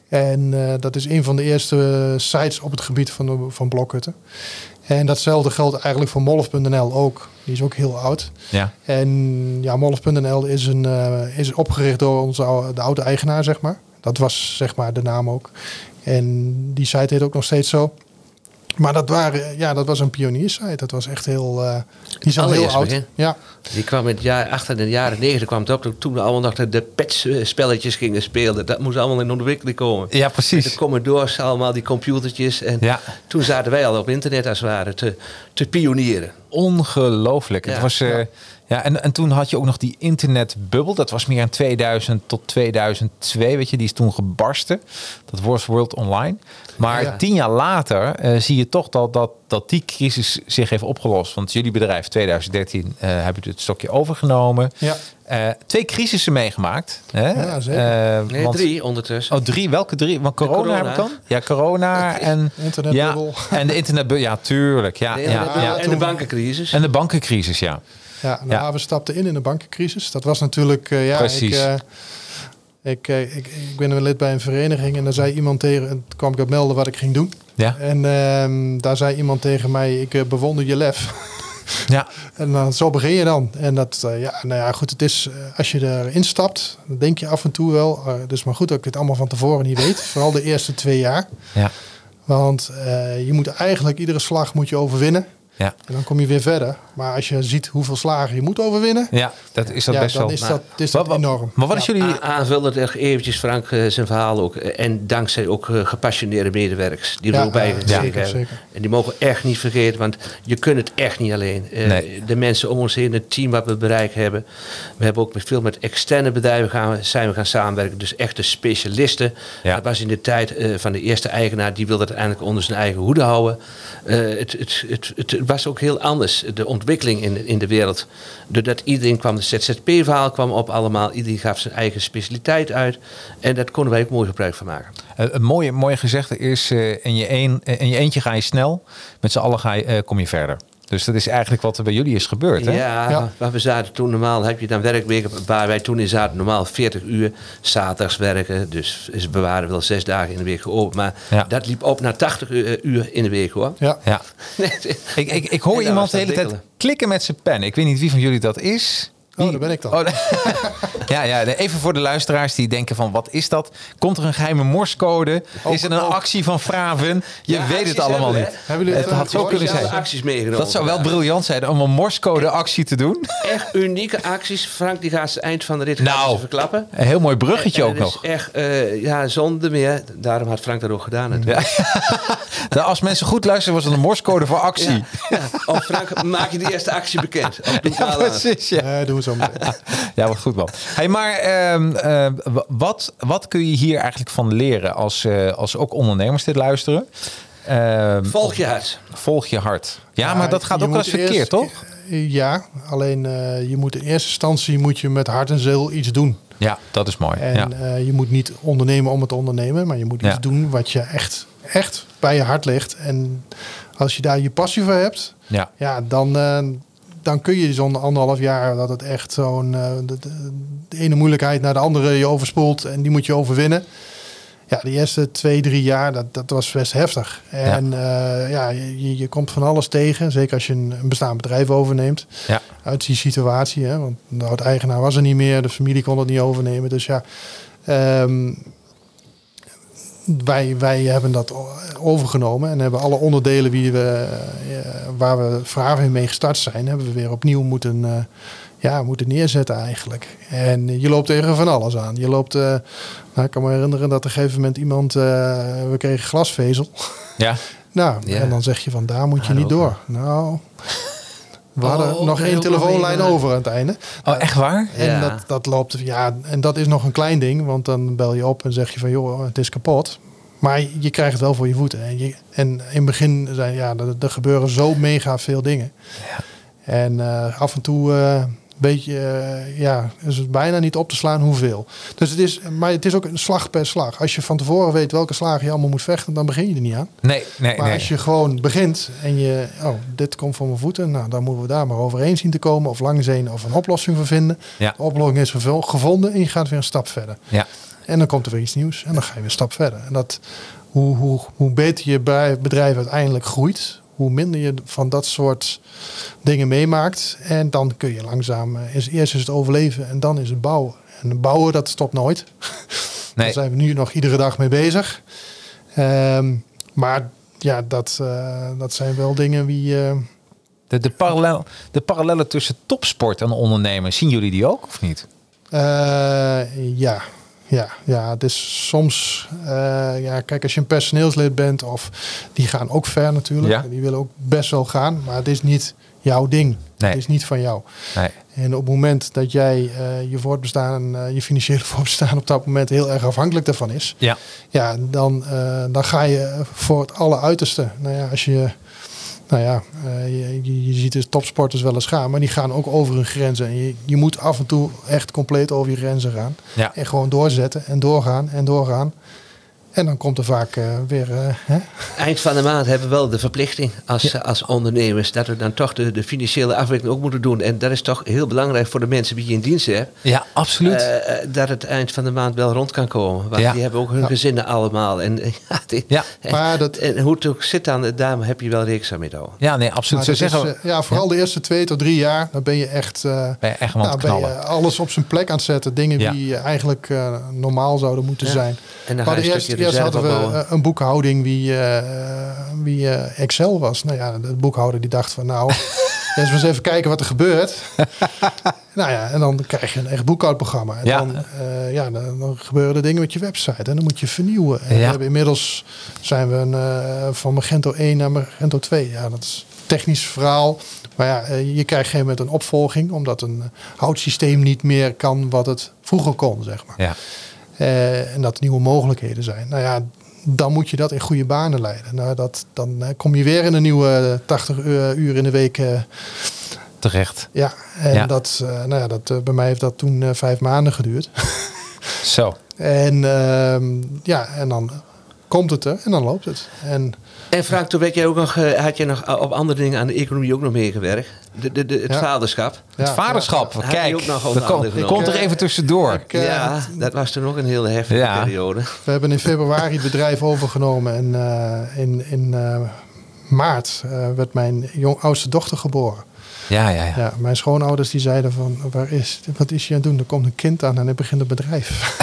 En eh, dat is een van de eerste sites op het gebied van, de, van blokhutten. En datzelfde geldt eigenlijk voor Molf.nl ook. Die is ook heel oud. Ja. En ja, Molf.nl is, een, eh, is opgericht door onze, ou- de oude eigenaar, zeg maar. Dat was zeg maar de naam ook. En die site heet ook nog steeds zo. Maar dat, waren, ja, dat was een pioniersite. Dat was echt heel, eh die is al heel oud. begin. Ja, Die kwam in het jaar, achter in de jaren negentig kwam het op. Toen we allemaal nog de, de pets-spelletjes gingen spelen. Dat moest allemaal in ontwikkeling komen. ja, De precies. Commodores, allemaal die computertjes. En Ja. toen zaten wij al op internet als het ware te, te pionieren. Ongelooflijk. Ja. Het was, eh, ja. en, en toen had je ook nog die internetbubbel. Dat was meer in 2000 tot 2002, weet je. Die is toen gebarsten. Dat was World Online. Maar Ja. tien jaar later eh, zie je toch dat, dat, dat die crisis zich heeft opgelost. Want jullie bedrijf 2013 eh hebben het stokje overgenomen. ja. Eh, twee crisissen meegemaakt. Hè? Ja, zeker. Eh, Nee, want- drie ondertussen. Oh, drie? Welke drie? Want corona, corona. heb ik dan? Ja, corona en... Internetbubbel. Ja, en de internetbubbel. Ja, tuurlijk. Ja, ja, en, de, ja. en de toen- bankencrisis. En de bankencrisis, ja. Ja, nou, Ja. we stapten in in de bankencrisis. Dat was natuurlijk, eh, ja, Precies. Ik, eh, ik, eh, ik, ik ben een lid bij een vereniging en daar zei iemand tegen, en toen kwam ik op melden wat ik ging doen. Ja, En ehm, daar zei iemand tegen mij, ik bewonder je lef. ja. En dan, zo begin je dan. En dat, ja, nou ja, goed, het is, als je erin stapt, dan denk je af en toe wel, het is maar goed dat ik het allemaal van tevoren niet weet. Vooral de eerste twee jaar. ja. Want je moet eigenlijk iedere slag moet je overwinnen. Ja. En dan kom je weer verder. Maar als je ziet hoeveel slagen je moet overwinnen, Ja, dat is dat ja, best dan wel. is Maar- dat, is dat enorm. Maar wat is jullie... Aanvullend eventjes Frank eh, zijn verhaal ook. Eh, En dankzij ook eh, gepassioneerde medewerkers die Ja, ook bij zeker, hebben. zeker. En die mogen we echt niet vergeten, want je kunt het echt niet alleen. Eh, Nee. De mensen om ons heen, het team wat we bereikt hebben. We hebben ook met veel met externe bedrijven gaan, zijn we gaan samenwerken. Dus echte specialisten. Ja. Dat was in de tijd eh, van de eerste eigenaar. Die wilde het uiteindelijk onder zijn eigen hoede houden. Eh, het, het, het, het, het was ook heel anders, de ontwikkeling in, in de wereld. Doordat iedereen kwam, de ZZP-verhaal kwam op allemaal. Iedereen gaf zijn eigen specialiteit uit. En daar konden wij ook mooi gebruik van maken. Eh, Een mooie, mooie gezegde is, eh, in, je een, eh, in je eentje ga je snel, met z'n allen ga je, kom je verder. Dus dat is eigenlijk wat er bij jullie is gebeurd, hè? Ja, Ja. maar we zaten toen normaal, heb je dan werkweken waar wij toen in zaten, normaal 40 uur, zaterdags werken. Dus is- we waren wel zes dagen in de week geopend. Maar Ja. dat liep op naar 80 uur, uur in de week hoor. Ja. Ja. Ik, ik, ik hoor iemand de hele tijd klikken met zijn pen. Ik weet niet wie van jullie dat is. Oh, daar ben ik dan. Oh, ja, ja, even voor de luisteraars die denken van wat is dat? Komt er een geheime morscode? Is er een ook. actie van Fraven? Je Ja, weet het allemaal hebben niet. Hebben jullie Het het, had eh, zo kunnen Speciale zijn. acties meegenomen. Dat zou wel briljant zijn om een morscode actie te doen. Echt unieke acties. Frank die gaat het eind van de rit Nou. verklappen. Een heel mooi bruggetje En ook het nog. is echt, eh, ja, zonder meer. Daarom had Frank dat ook gedaan natuurlijk. Nou, Als mensen goed luisteren was het een morscode voor actie. Ja, ja. Oh Frank, maak je die eerste actie bekend. Ja, precies. Ja, Nee, doen we zo meteen. ja wat goed man. Hey, maar ehm, eh, w- wat, wat kun je hier eigenlijk van leren als, eh, als ook ondernemers dit luisteren? Ehm, Volg je hart. volg je hart. Ja, maar dat gaat ook wel eens verkeerd, eerst- toch? Ja, alleen eh, je moet in eerste instantie moet je met hart en ziel iets doen. Ja, dat is mooi. En ja. eh, je moet niet ondernemen om het te ondernemen, maar je moet iets Ja. doen wat je echt, echt bij je hart ligt. En als je daar je passie voor hebt, ja. ja, dan, eh, dan kun je zo'n anderhalf jaar dat het echt zo'n eh, de, de- de ene moeilijkheid naar de andere je overspoelt en die moet je overwinnen. Ja, de eerste twee, drie jaar, dat, dat was best heftig. En ja, ja je, je komt van alles tegen. Zeker als je een, een bestaand bedrijf overneemt. Ja. Uit die situatie. Hè? Want de oud-eigenaar was er niet meer. De familie kon het niet overnemen. Dus ja, ehm, wij, wij hebben dat overgenomen. En hebben alle onderdelen die we, eh, waar we Vraven mee gestart zijn... hebben we weer opnieuw moeten, eh, ja, moeten neerzetten eigenlijk. En je loopt tegen van alles aan. Je loopt... eh, nou, ik kan me herinneren dat op een gegeven moment iemand... we kregen glasvezel. Ja. Nou, Ja. en dan zeg je van daar moet je Ah, niet door. Nou, we hadden Oh, nog één telefoonlijn over aan het einde. Oh, echt waar? En Ja. dat, dat loopt, ja, en dat is nog een klein ding, want dan bel je op en zeg je van joh, het is kapot. Maar je krijgt het wel voor je voeten. En, je, en in het begin zijn, ja, er, er gebeuren zo mega veel dingen. En eh, af en toe eh weet je, eh, ja, is bijna niet op te slaan hoeveel. Dus het is, maar het is ook een slag per slag. Als je van tevoren weet welke slagen je allemaal moet vechten, dan begin je er niet aan. Nee, nee, Maar nee. als je gewoon begint en je, oh, dit komt voor mijn voeten, nou, dan moeten we daar maar overheen zien te komen of langs heen of een oplossing voor vinden. Ja. De oplossing is gevo- gevonden en je gaat weer een stap verder. Ja. En dan komt er weer iets nieuws en dan ga je weer een stap verder. En dat, hoe, hoe, hoe beter je bij- bedrijf uiteindelijk groeit, hoe minder je van dat soort dingen meemaakt. En dan kun je langzaam, eh, is, eerst is het overleven en dan is het bouwen. En bouwen, dat stopt nooit. Nee. Daar zijn we nu nog iedere dag mee bezig. Ehm, maar ja, dat, eh, dat zijn wel dingen wie... eh, De, de, parallel, de parallellen tussen topsport en ondernemen, zien jullie die ook of niet? Ja, ja, ja. Het is soms, eh, ja, kijk, als je een personeelslid bent, of die gaan ook ver natuurlijk. Ja. Die willen ook best wel gaan, maar het is niet jouw ding. Nee. Het is niet van jou. Nee. En op het moment dat jij eh, je voortbestaan, eh, je financiële voortbestaan op dat moment heel erg afhankelijk daarvan is, Ja. ja, dan, dan ga je voor het alle uiterste. Nou ja, als je, nou ja, eh, je, je, je ziet dus topsporters wel eens gaan, maar die gaan ook over hun grenzen. En je, je moet af en toe echt compleet over je grenzen gaan. Ja. En gewoon doorzetten en doorgaan en doorgaan. En dan komt er vaak eh, weer, eh, hè? Eind van de maand hebben we wel de verplichting als, als ondernemers dat we dan toch de, de financiële afwikkeling ook moeten doen. En dat is toch heel belangrijk voor de mensen die je in dienst hebt. Ja, absoluut. eh, eh, dat het eind van de maand wel rond kan komen. Want Ja. die hebben ook hun Ja. gezinnen allemaal. En, ja, die- Ja. en, Maar dat- en hoe het ook zit dan, daar heb je wel rekening mee te houden. ja, nee, absoluut. Ze Maar zeggen, is, ja, vooral de eerste twee tot drie jaar, dan ben je echt, eh, ben je echt wel aan nou, het ben je alles op zijn plek aan het zetten. Dingen Ja. die eigenlijk eh, normaal zouden moeten Ja. zijn. En dan We ga je reserve hadden we een boekhouding wie, eh, wie eh, Excel was. Nou ja, de boekhouder die dacht van nou, eens eens even kijken wat er gebeurt. nou ja, en dan krijg je een echt boekhoudprogramma. En Ja. dan, eh, ja, dan, dan gebeuren er dingen met je website. En dan moet je vernieuwen. En Ja. we hebben inmiddels zijn we een, van Magento 1 naar Magento 2. Ja, dat is een technisch verhaal. Maar ja, je krijgt geen met een opvolging. Omdat een houtsysteem niet meer kan wat het vroeger kon, zeg maar. Ja. Eh, en dat er nieuwe mogelijkheden zijn. Nou ja, dan moet je dat in goede banen leiden. Nou, dat, dan eh, kom je weer in een nieuwe 80 uur, uur in de week. eh, Terecht. ja, en Ja. dat, eh, nou ja, dat, eh, bij mij heeft dat toen eh, vijf maanden geduurd. Zo. en ehm, ja, en dan komt het er en dan loopt het. En En Frank, toen werd jij ook nog, eh, had je nog eh, op andere dingen aan de economie ook nog meegewerkt. De, de, de, het Ja. vaderschap. Het vaderschap, kijk, ook nog dat genomen. komt er even tussendoor. Ik, eh, ja, dat was toen ook een hele heftige Ja. periode. We hebben in februari het bedrijf overgenomen en eh, in, in eh, maart eh, werd mijn jong, oudste dochter geboren. Ja, ja, ja. Ja, mijn schoonouders die zeiden van, waar is, wat is je aan het doen? Er komt een kind aan en hij begint een bedrijf.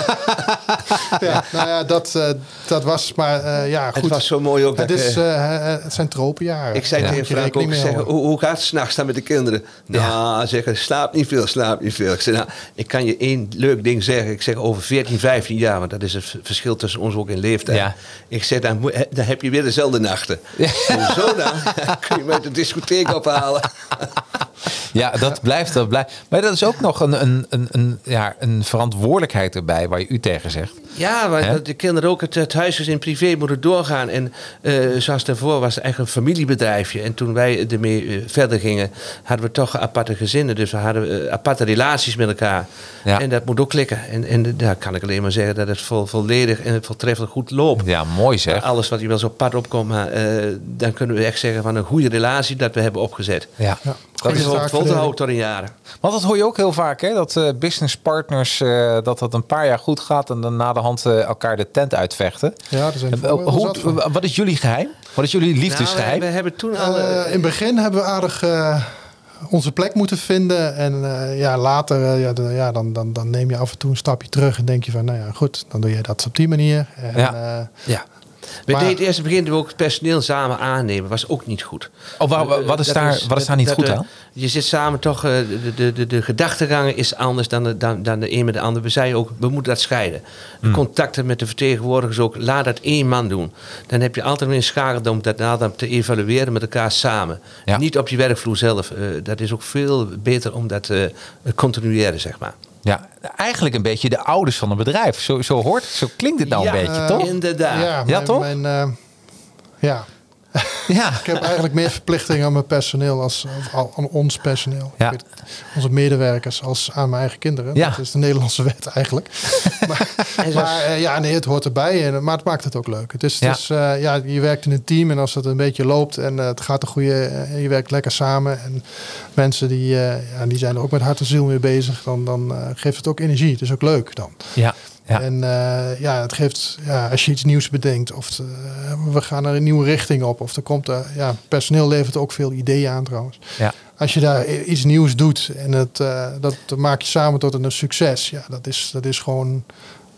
ja, nou ja, dat, eh, dat was maar, eh, ja goed. Het was zo mooi ook dat het, is, eh, eh, het zijn tropenjaren. Ik zei tegen Frank ook, hoe, hoe gaat het s'nachts dan met de kinderen? Nou, zeggen, slaap niet veel, slaap niet veel. Ik zei, nou, ik kan je één leuk ding zeggen. Ik zeg, over 14, 15 jaar, want dat is het verschil tussen ons ook in leeftijd. Ja. Ik zeg, dan, dan heb je weer dezelfde nachten. Hoezo dan? kun je met de discotheek ophalen. Ja, dat blijft, dat blijft. Maar dat is ook nog een, een, een, ja, een verantwoordelijkheid erbij waar je u tegen zegt. Ja, dat de kinderen ook het, het huisjes in privé moeten doorgaan. En eh, zoals daarvoor was het eigenlijk een familiebedrijfje. En toen wij ermee eh, verder gingen, hadden we toch aparte gezinnen. Dus we hadden eh, aparte relaties met elkaar. Ja. En dat moet ook klikken. En, en daar kan ik alleen maar zeggen dat het vol, volledig en voltreffelijk goed loopt. Ja, mooi zeg. Alles wat je wel zo pad opkomt, maar eh, dan kunnen we echt zeggen van een goede relatie dat we hebben opgezet. Ja. Ja, Dat is ook vol te houden tot in jaren. Want dat hoor je ook heel vaak, hè? dat eh businesspartners eh, dat dat een paar jaar goed gaat en dan hand eh, elkaar de tent uitvechten. Ja, er zijn Eh, voorbeelden zat van. hoe, wat is jullie geheim? Wat is jullie liefdesgeheim? Nou, we, hebben toen al... Eh, in het begin hebben we aardig eh, onze plek moeten vinden. En eh, ja, later ja, de- ja, dan, dan, dan neem je af en toe een stapje terug en denk je van, nou ja, goed, dan doe je dat op die manier. En, Ja. Ja. We Maar- deden eerst begin we ook het personeel samen aannemen. Was ook niet goed. Oh, wa- wa- Eh, wat is dat daar- wat is daar niet dat, goed eh, aan? Je zit samen toch, eh, de, de, de, de gedachtegangen is anders dan de, dan, dan de een met de ander. We zeiden ook, we moeten dat scheiden. Hmm. De contacten met de vertegenwoordigers ook, laat dat één man doen. Dan heb je altijd een schakel om dat nader te evalueren met elkaar samen. Ja. Niet op je werkvloer zelf. Eh, dat is ook veel beter om dat eh continueren, zeg maar. Ja, eigenlijk een beetje de ouders van een bedrijf. Zo, zo hoort het, zo klinkt het nou Ja, een beetje, eh, toch? Inderdaad. ja, Ja, mijn, toch? Mijn, eh, ja, Ja. ik heb eigenlijk meer verplichtingen aan mijn personeel als aan aan ons personeel. Ja. Weet, onze medewerkers als aan mijn eigen kinderen. Ja. Dat is de Nederlandse wet eigenlijk. maar maar eh, ja, nee, het hoort erbij. En, maar het maakt het ook leuk. Het is, Ja. het is, eh, ja, je werkt in een team en als het een beetje loopt en eh, het gaat een goede, je werkt lekker samen. En mensen die, eh, ja, die zijn er ook met hart en ziel mee bezig. Dan, dan eh, geeft het ook energie. Het is ook leuk dan. Ja. Ja. En eh, ja, het geeft, ja, als je iets nieuws bedenkt, of het, eh, we gaan er een nieuwe richting op, of er komt, er, ja, personeel levert ook veel ideeën aan trouwens. Ja. Als je daar iets nieuws doet en het, eh, dat maak je samen tot een succes, ja, dat is, dat is gewoon,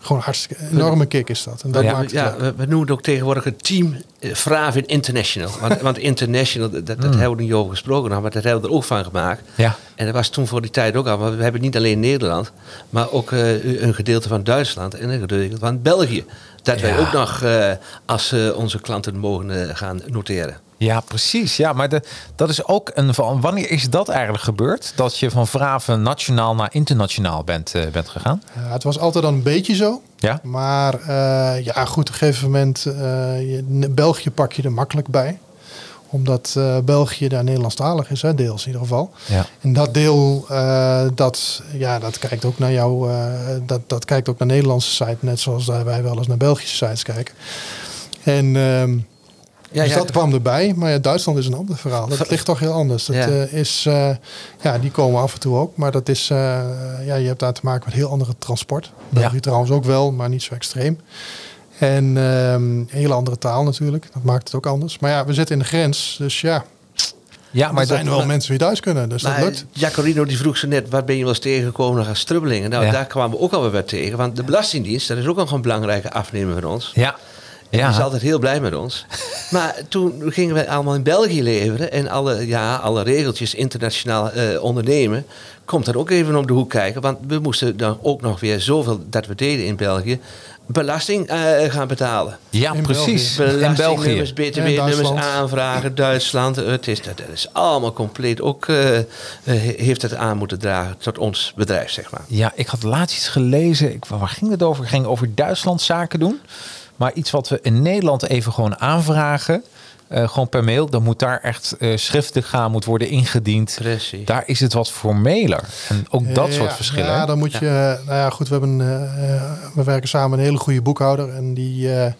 gewoon hartstikke, een enorme kick is dat. En dat ja, maakt ja, we, we noemen het ook tegenwoordig het team eh, Fravin International. Want, want International, dat, dat hebben we niet over gesproken, nou, maar dat hebben we er ook van gemaakt. Ja. En dat was toen voor die tijd ook al. Want we hebben niet alleen Nederland, maar ook eh, een gedeelte van Duitsland en een gedeelte van België. Dat wij ook nog eh, als eh, onze klanten mogen eh, gaan noteren. Ja, precies. Ja, maar de, dat is ook een van. Wanneer is dat eigenlijk gebeurd? Dat je van Vraven nationaal naar internationaal bent, eh, bent gegaan? Ja, het was altijd al een beetje zo. Ja. Maar eh, ja, goed, op een gegeven moment, eh, je, België pak je er makkelijk bij. Omdat België daar Nederlandstalig is, hè, deels in ieder geval. Ja. En dat deel, dat, ja, dat kijkt ook naar jou, dat, dat kijkt ook naar Nederlandse sites, net zoals wij wel eens naar Belgische sites kijken. En ehm, Ja, dus ja. dat kwam erbij, maar ja, Duitsland is een ander verhaal. Dat ligt toch heel anders. Dat Ja. eh, is, eh, ja, die komen af en toe ook, maar dat is, eh, ja, je hebt daar te maken met heel andere transport. België trouwens ook wel, maar niet zo extreem. En ehm, een hele andere taal natuurlijk. Dat maakt het ook anders. Maar ja, we zitten in de grens, dus ja, Ja, maar er zijn dat, wel mensen die Duits kunnen, dus dat lukt. Jacorino die vroeg ze net, wat ben je wel eens tegengekomen als strubbelingen? Nou, Ja. daar kwamen we ook alweer wat tegen. Want de Belastingdienst, dat is ook nog een belangrijke afnemer van ons. ja. Die is Ja. altijd heel blij met ons. Maar toen gingen wij allemaal in België leveren. En alle, ja, alle regeltjes internationaal eh, ondernemen. Komt er ook even om de hoek kijken. Want we moesten dan ook nog weer zoveel dat we deden in België. Belasting eh, gaan betalen. ja, In precies. In Belastingnummers, België. En btw-nummers aanvragen, Duitsland. Het is, dat is allemaal compleet. Ook eh, heeft het aan moeten dragen tot ons bedrijf, zeg maar. Ja, ik had laatst iets gelezen. Ik, waar ging het over? Het ging over Duitsland zaken doen. Maar iets wat we in Nederland even gewoon aanvragen. eh, gewoon per mail. Dan moet daar echt eh, schriftelijk gaan, moet worden ingediend. Precies. Daar is het wat formeler. En ook dat Ja, soort verschillen. Ja, dan moet je. Nou ja, goed, we hebben. eh, eh, we werken samen met een hele goede boekhouder. En die, eh,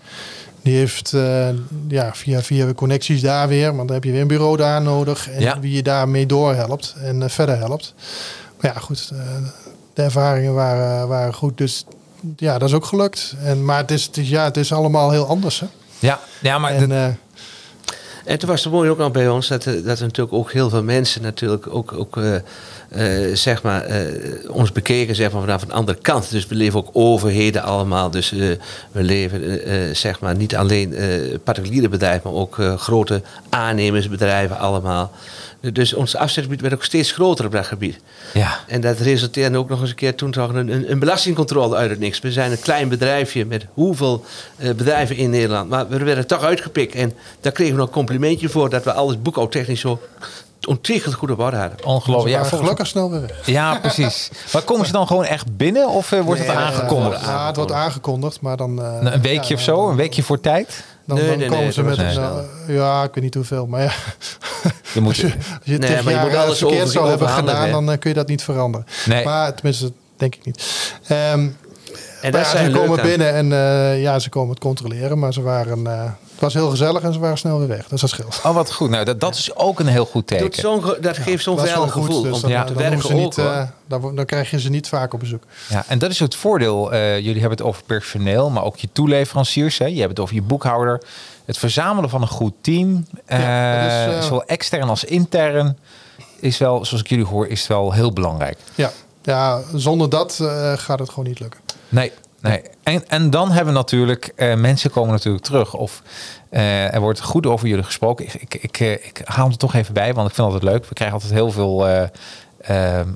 Die heeft eh, ja, via, via de connecties daar weer, want dan heb je weer een bureau daar nodig. En Ja. wie je daarmee doorhelpt en eh, verder helpt. Maar ja, goed, eh, de ervaringen waren, waren goed. Dus ja, dat is ook gelukt. En, maar het is, het is, ja, het is allemaal heel anders. Hè? Ja, ja maar En, dat- eh, En toen was het mooi ook nog bij ons dat, er- dat er natuurlijk ook heel veel mensen natuurlijk ook, ook eh, eh, zeg maar, eh, ons bekeken zeg maar, vanaf een andere kant. Dus we leven ook overheden allemaal. Dus eh, we leven eh, eh, zeg maar niet alleen eh, particuliere bedrijven, maar ook eh, grote aannemersbedrijven allemaal. Dus ons afzetgebied werd ook steeds groter op dat gebied. ja. En dat resulteerde ook nog eens een keer toen toch een, een, een belastingcontrole uit het niks. We zijn een klein bedrijfje met hoeveel eh, bedrijven in Nederland. Maar we werden toch uitgepikt. En daar kregen we nog een complimentje voor dat we alles boekhoudtechnisch zo ontiegelijk goed op orde hadden. ongelooflijk. Ja, gelukkig snel weer weg. ja, precies. Maar komen ze dan gewoon echt binnen of eh, wordt het aangekondigd? Eh, ja, het wordt aangekondigd, maar dan... eh, een weekje ja, of zo? Een weekje voor tijd? Dan, Nee, dan nee, komen nee, ze met een... eh, ja, ik weet niet hoeveel, maar ja. Je moet, Als je, als je Nee, tegen maar je jaar, moet eh, alles verkeerd zou hebben gedaan, dan eh, kun je dat niet veranderen. Nee. Maar tenminste, denk ik niet. Ehm, En ja, zijn ze komen binnen en ja, ze komen het controleren, maar ze waren, het was heel gezellig en ze waren snel weer weg. Dus dat scheelt. oh, wat goed. Nou, dat, dat is ook een heel goed teken. zo'n ge- dat geeft zo'n veilig gevoel dus om dan, ja, te dan, werken ze niet, eh, dan, dan krijg je ze niet vaak op bezoek. Ja, en dat is het voordeel. Eh, jullie hebben het over personeel, maar ook je toeleveranciers. Hè? Je hebt het over je boekhouder. Het verzamelen van een goed team, eh, Ja, dat is, eh, zowel extern als intern, is wel, zoals ik jullie hoor, is wel heel belangrijk. Ja, ja zonder dat eh, gaat het gewoon niet lukken. Nee, nee. En, en dan hebben we natuurlijk, eh, mensen komen natuurlijk terug. Of eh, er wordt goed over jullie gesproken. Ik, ik, ik, eh, ik haal het er toch even bij, want ik vind het altijd leuk. We krijgen altijd heel veel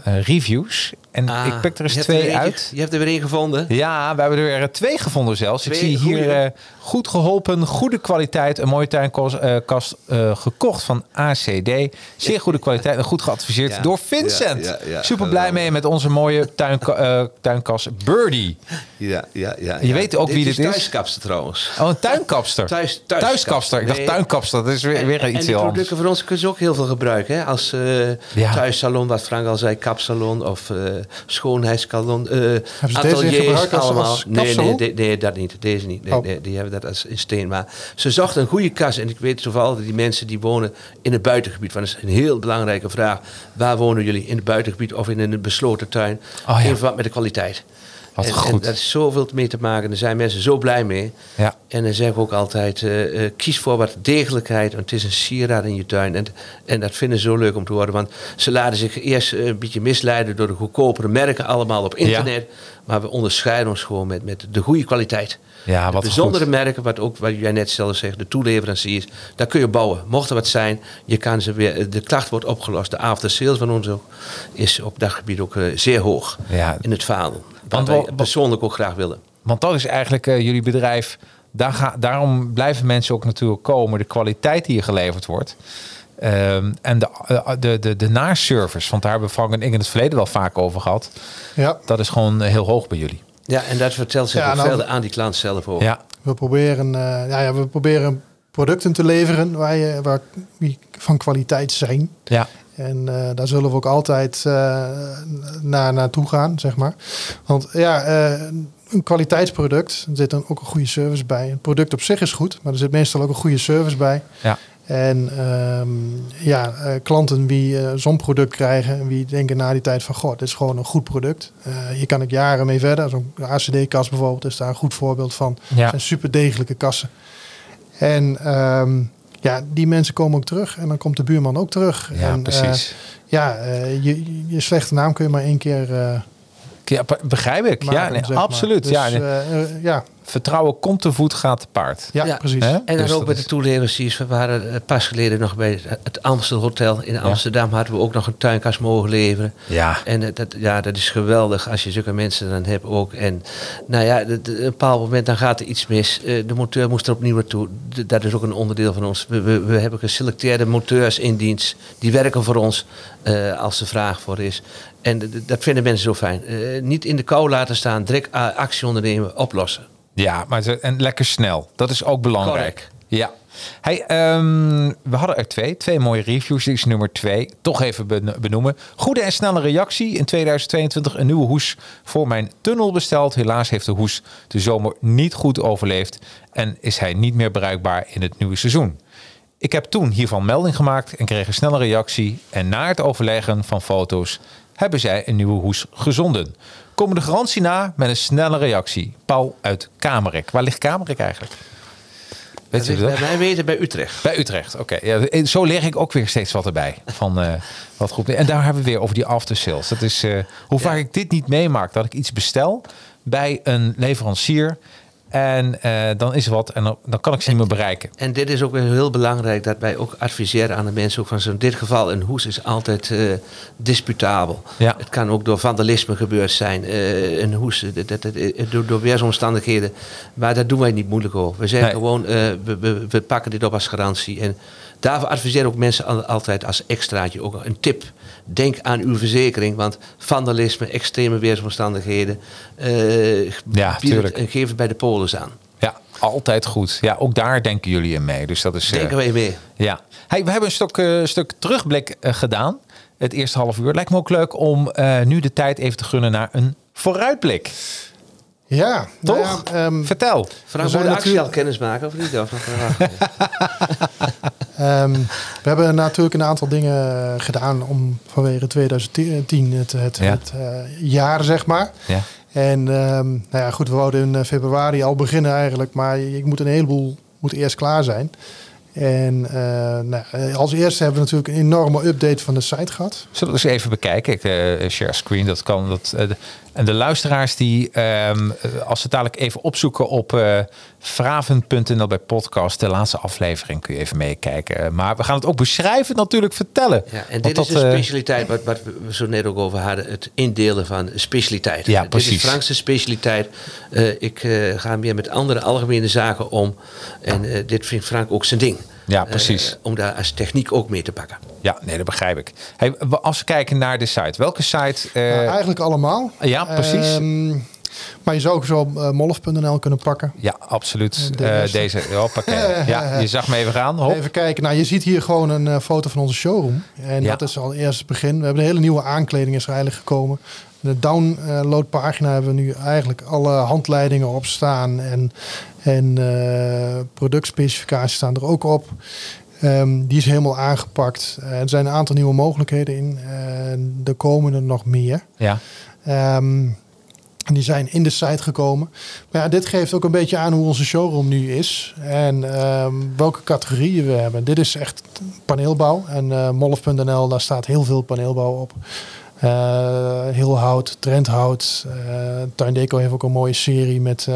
reviews. En Ah, ik pik er eens er twee uit. Je hebt er weer één gevonden. Ja, we hebben er weer twee gevonden zelfs. ik Twee zie hier eh, goed geholpen, goede kwaliteit, een mooie tuinkast eh, eh, gekocht van ACD. Zeer goede kwaliteit en goed geadviseerd Ja, door Vincent. ja, ja, ja, Super blij mee met onze mooie tuinka eh, tuinkast Birdie. Ja, ja, ja. Je weet ook wie dit is? thuiskapster trouwens. Oh, een tuinkapster. Thuis, thuiskapster. Thuiskapster. Ik dacht tuinkapster. Dat is weer, weer En iets die heel anders. producten van ons kun je ook heel veel gebruiken. Hè? Als thuissalon, wat Frank al zei, kapsalon of schoonheidssalon. eh ateliers allemaal. nee, nee, de- nee, dat niet. Deze niet. Nee, Oh. nee, die hebben dat als in steen. Maar ze zochten een goede kas. En ik weet toevallig dat die mensen die wonen in het buitengebied. Want dat is een heel belangrijke vraag. Waar wonen jullie? In het buitengebied of in een besloten tuin? Oh, ja. In verband met de kwaliteit. Wat en, goed. En daar is zoveel mee te maken. Daar zijn mensen zo blij mee. Ja. En dan zeg ik ook altijd, eh, eh, kies voor wat degelijkheid. Want het is een sieraad in je tuin. En, en dat vinden ze zo leuk om te horen. Want ze laten zich eerst eh, een beetje misleiden door de goedkopere merken allemaal op internet. Maar we onderscheiden ons gewoon met, met de goede kwaliteit. Ja, de wat bijzondere goed. merken, wat ook wat jij net zelf zegt, de toeleveranciers, daar kun je bouwen. Mocht er wat zijn, je kan ze weer, de klacht wordt opgelost. De after sales van ons ook, is op dat gebied ook zeer hoog Ja. in het vaandel. Wat Want wij persoonlijk ook graag willen. Want dat is eigenlijk eh, jullie bedrijf. Daar ga, daarom blijven mensen ook natuurlijk komen. De kwaliteit die je geleverd wordt. Ehm, en de, eh, de, de, de naservice. Want daar hebben Frank en ik in het verleden wel vaak over gehad. Ja, Dat is gewoon eh, heel hoog bij jullie. Ja, en dat vertelt zich Ja, ook nou- aan die klant zelf ook. Ja, we proberen, eh, ja, ja, we proberen producten te leveren waar je, waar, die van kwaliteit zijn. ja, En eh, daar zullen we ook altijd eh, naar, naartoe gaan, zeg maar. Want ja, eh, een kwaliteitsproduct, er zit dan ook een goede service bij. Het product op zich is goed, maar er zit meestal ook een goede service bij. ja. En ehm, ja, klanten die zo'n product krijgen en wie denken na die tijd van, goh, dit is gewoon een goed product. Hier kan ik jaren mee verder. Zo'n ACD-kast bijvoorbeeld is daar een goed voorbeeld van. Ja. Zijn super degelijke kassen. En ehm, ja, die mensen komen ook terug en dan komt de buurman ook terug. ja en, precies. eh, ja, eh, je, je slechte naam kun je maar één keer eh ja, be- begrijp ik. maken, ja, nee, zeg maar. absoluut. Dus, ja, nee. eh, eh, ja, Vertrouwen komt te voet, gaat te paard. ja, Ja. precies. Hè? En dan Dus ook met is- de toeleveranciers. We waren eh, pas geleden nog bij het Amstel Hotel in Amsterdam. Hadden we ook nog een tuinkast mogen leveren. Ja, En dat, ja, dat is geweldig als je zulke mensen dan hebt ook. En nou ja, een bepaald moment dan gaat er iets mis. Eh, De monteur moest er opnieuw naartoe. Dat is ook een onderdeel van ons. We, we, we hebben geselecteerde monteurs in dienst. Die werken voor ons eh, als er vraag voor is. En dat vinden mensen zo fijn. Eh, niet in de kou laten staan, direct a- actie ondernemen, oplossen. ja maar ze, en lekker snel. Dat is ook belangrijk. Correct. Ja. Hey, ehm, we hadden er twee. Twee mooie reviews. Dit is nummer twee. Toch even ben- benoemen. Goede en snelle reactie. In 2022 een nieuwe hoes voor mijn tunnel besteld. Helaas heeft de hoes de zomer niet goed overleefd. En is hij niet meer bruikbaar in het nieuwe seizoen. Ik heb toen hiervan melding gemaakt en kreeg een snelle reactie. En na het overleggen van foto's hebben zij een nieuwe hoes gezonden. Komen de garantie na met een snelle reactie. Paul uit Kamerik. Waar ligt Kamerik eigenlijk? Weet je dat? Wij weten bij Utrecht. Bij Utrecht, oké. Ja, zo leer ik ook weer steeds wat erbij. Van, eh, wat goed. En daar hebben we weer over die aftersales. Dat is eh, hoe vaak ik dit niet meemaak. Dat ik iets bestel bij een leverancier. En eh, dan is er wat en dan, dan kan ik ze niet meer bereiken. En dit is ook weer heel belangrijk dat wij ook adviseren aan de mensen. Ook van zo in dit geval, een hoes is altijd eh, disputabel. Ja. Het kan ook door vandalisme gebeurd zijn. eh, een hoes, dat, dat, dat- door, door weersomstandigheden. Maar daar doen wij niet moeilijk over. We zeggen Nee. gewoon, we, we, we pakken dit op als garantie. En daarvoor adviseren ook mensen al- altijd als extraatje ook een tip. Denk aan uw verzekering, want vandalisme, extreme weersomstandigheden. eh Ja, het tuurlijk. geef het bij de polis aan. Ja, altijd goed. Ja, ook daar denken jullie in mee. Dus dat is. eh, Denken wij mee. Ja. Hey, we hebben een stuk, eh, stuk terugblik eh, gedaan. Het eerste half uur. Lijkt me ook leuk om eh, nu de tijd even te gunnen naar een vooruitblik. Ja, nou Toch? ja, ehm, Vertel. De actie al natuurlijk- kennis maken of niet? Of? Ehm, we hebben natuurlijk een aantal dingen gedaan om vanwege 2010 het, het, Ja. het eh, jaar, zeg maar. Ja. En ehm, nou ja, goed, we wouden in eh, februari al beginnen eigenlijk, maar ik moet een heleboel moet eerst klaar zijn. En eh, nou, eh, als eerste hebben we natuurlijk een enorme update van de site gehad. Zullen we eens even bekijken? Ik eh, share screen, dat kan. Dat, en de luisteraars die, ehm, eh, als ze dadelijk even opzoeken op vraven.nl bij podcast, de laatste aflevering, kun je even meekijken. Eh, maar we gaan het ook beschrijven, natuurlijk vertellen. Ja, en dit dat, is de eh, specialiteit wat, wat we zo net ook over hadden. Het indelen van specialiteiten. Ja, Dit precies. is Frankse specialiteit. Eh, ik eh, ga meer met andere algemene zaken om. En eh, dit vindt Frank ook zijn ding. Ja, precies. om daar als techniek ook mee te pakken. Ja, nee, dat begrijp ik. Hey, als we kijken naar de site, welke site? Nou, eigenlijk allemaal. ja, precies. Ehm, maar je zou ook zo uh, molf.nl kunnen pakken. ja, absoluut. Eh, rest. deze, hoppakee. ja, je zag me even gaan. Hop. Even kijken. Nou, je ziet hier gewoon een eh, foto van onze showroom. En Ja. dat is al eerst het begin. We hebben een hele nieuwe aankleding is er eigenlijk gekomen. De download pagina hebben we nu eigenlijk alle handleidingen op staan. En, en eh, productspecificaties staan er ook op. Ehm, die is helemaal aangepakt. Eh, er zijn een aantal nieuwe mogelijkheden in. En er komen er nog meer. Ja, Ehm, die zijn in de site gekomen. Maar ja, dit geeft ook een beetje aan hoe onze showroom nu is. En ehm, welke categorieën we hebben. Dit is echt paneelbouw. En eh molf.nl, daar staat heel veel paneelbouw op. Eh, heel hout, trendhout. Eh Tuindeco heeft ook een mooie serie met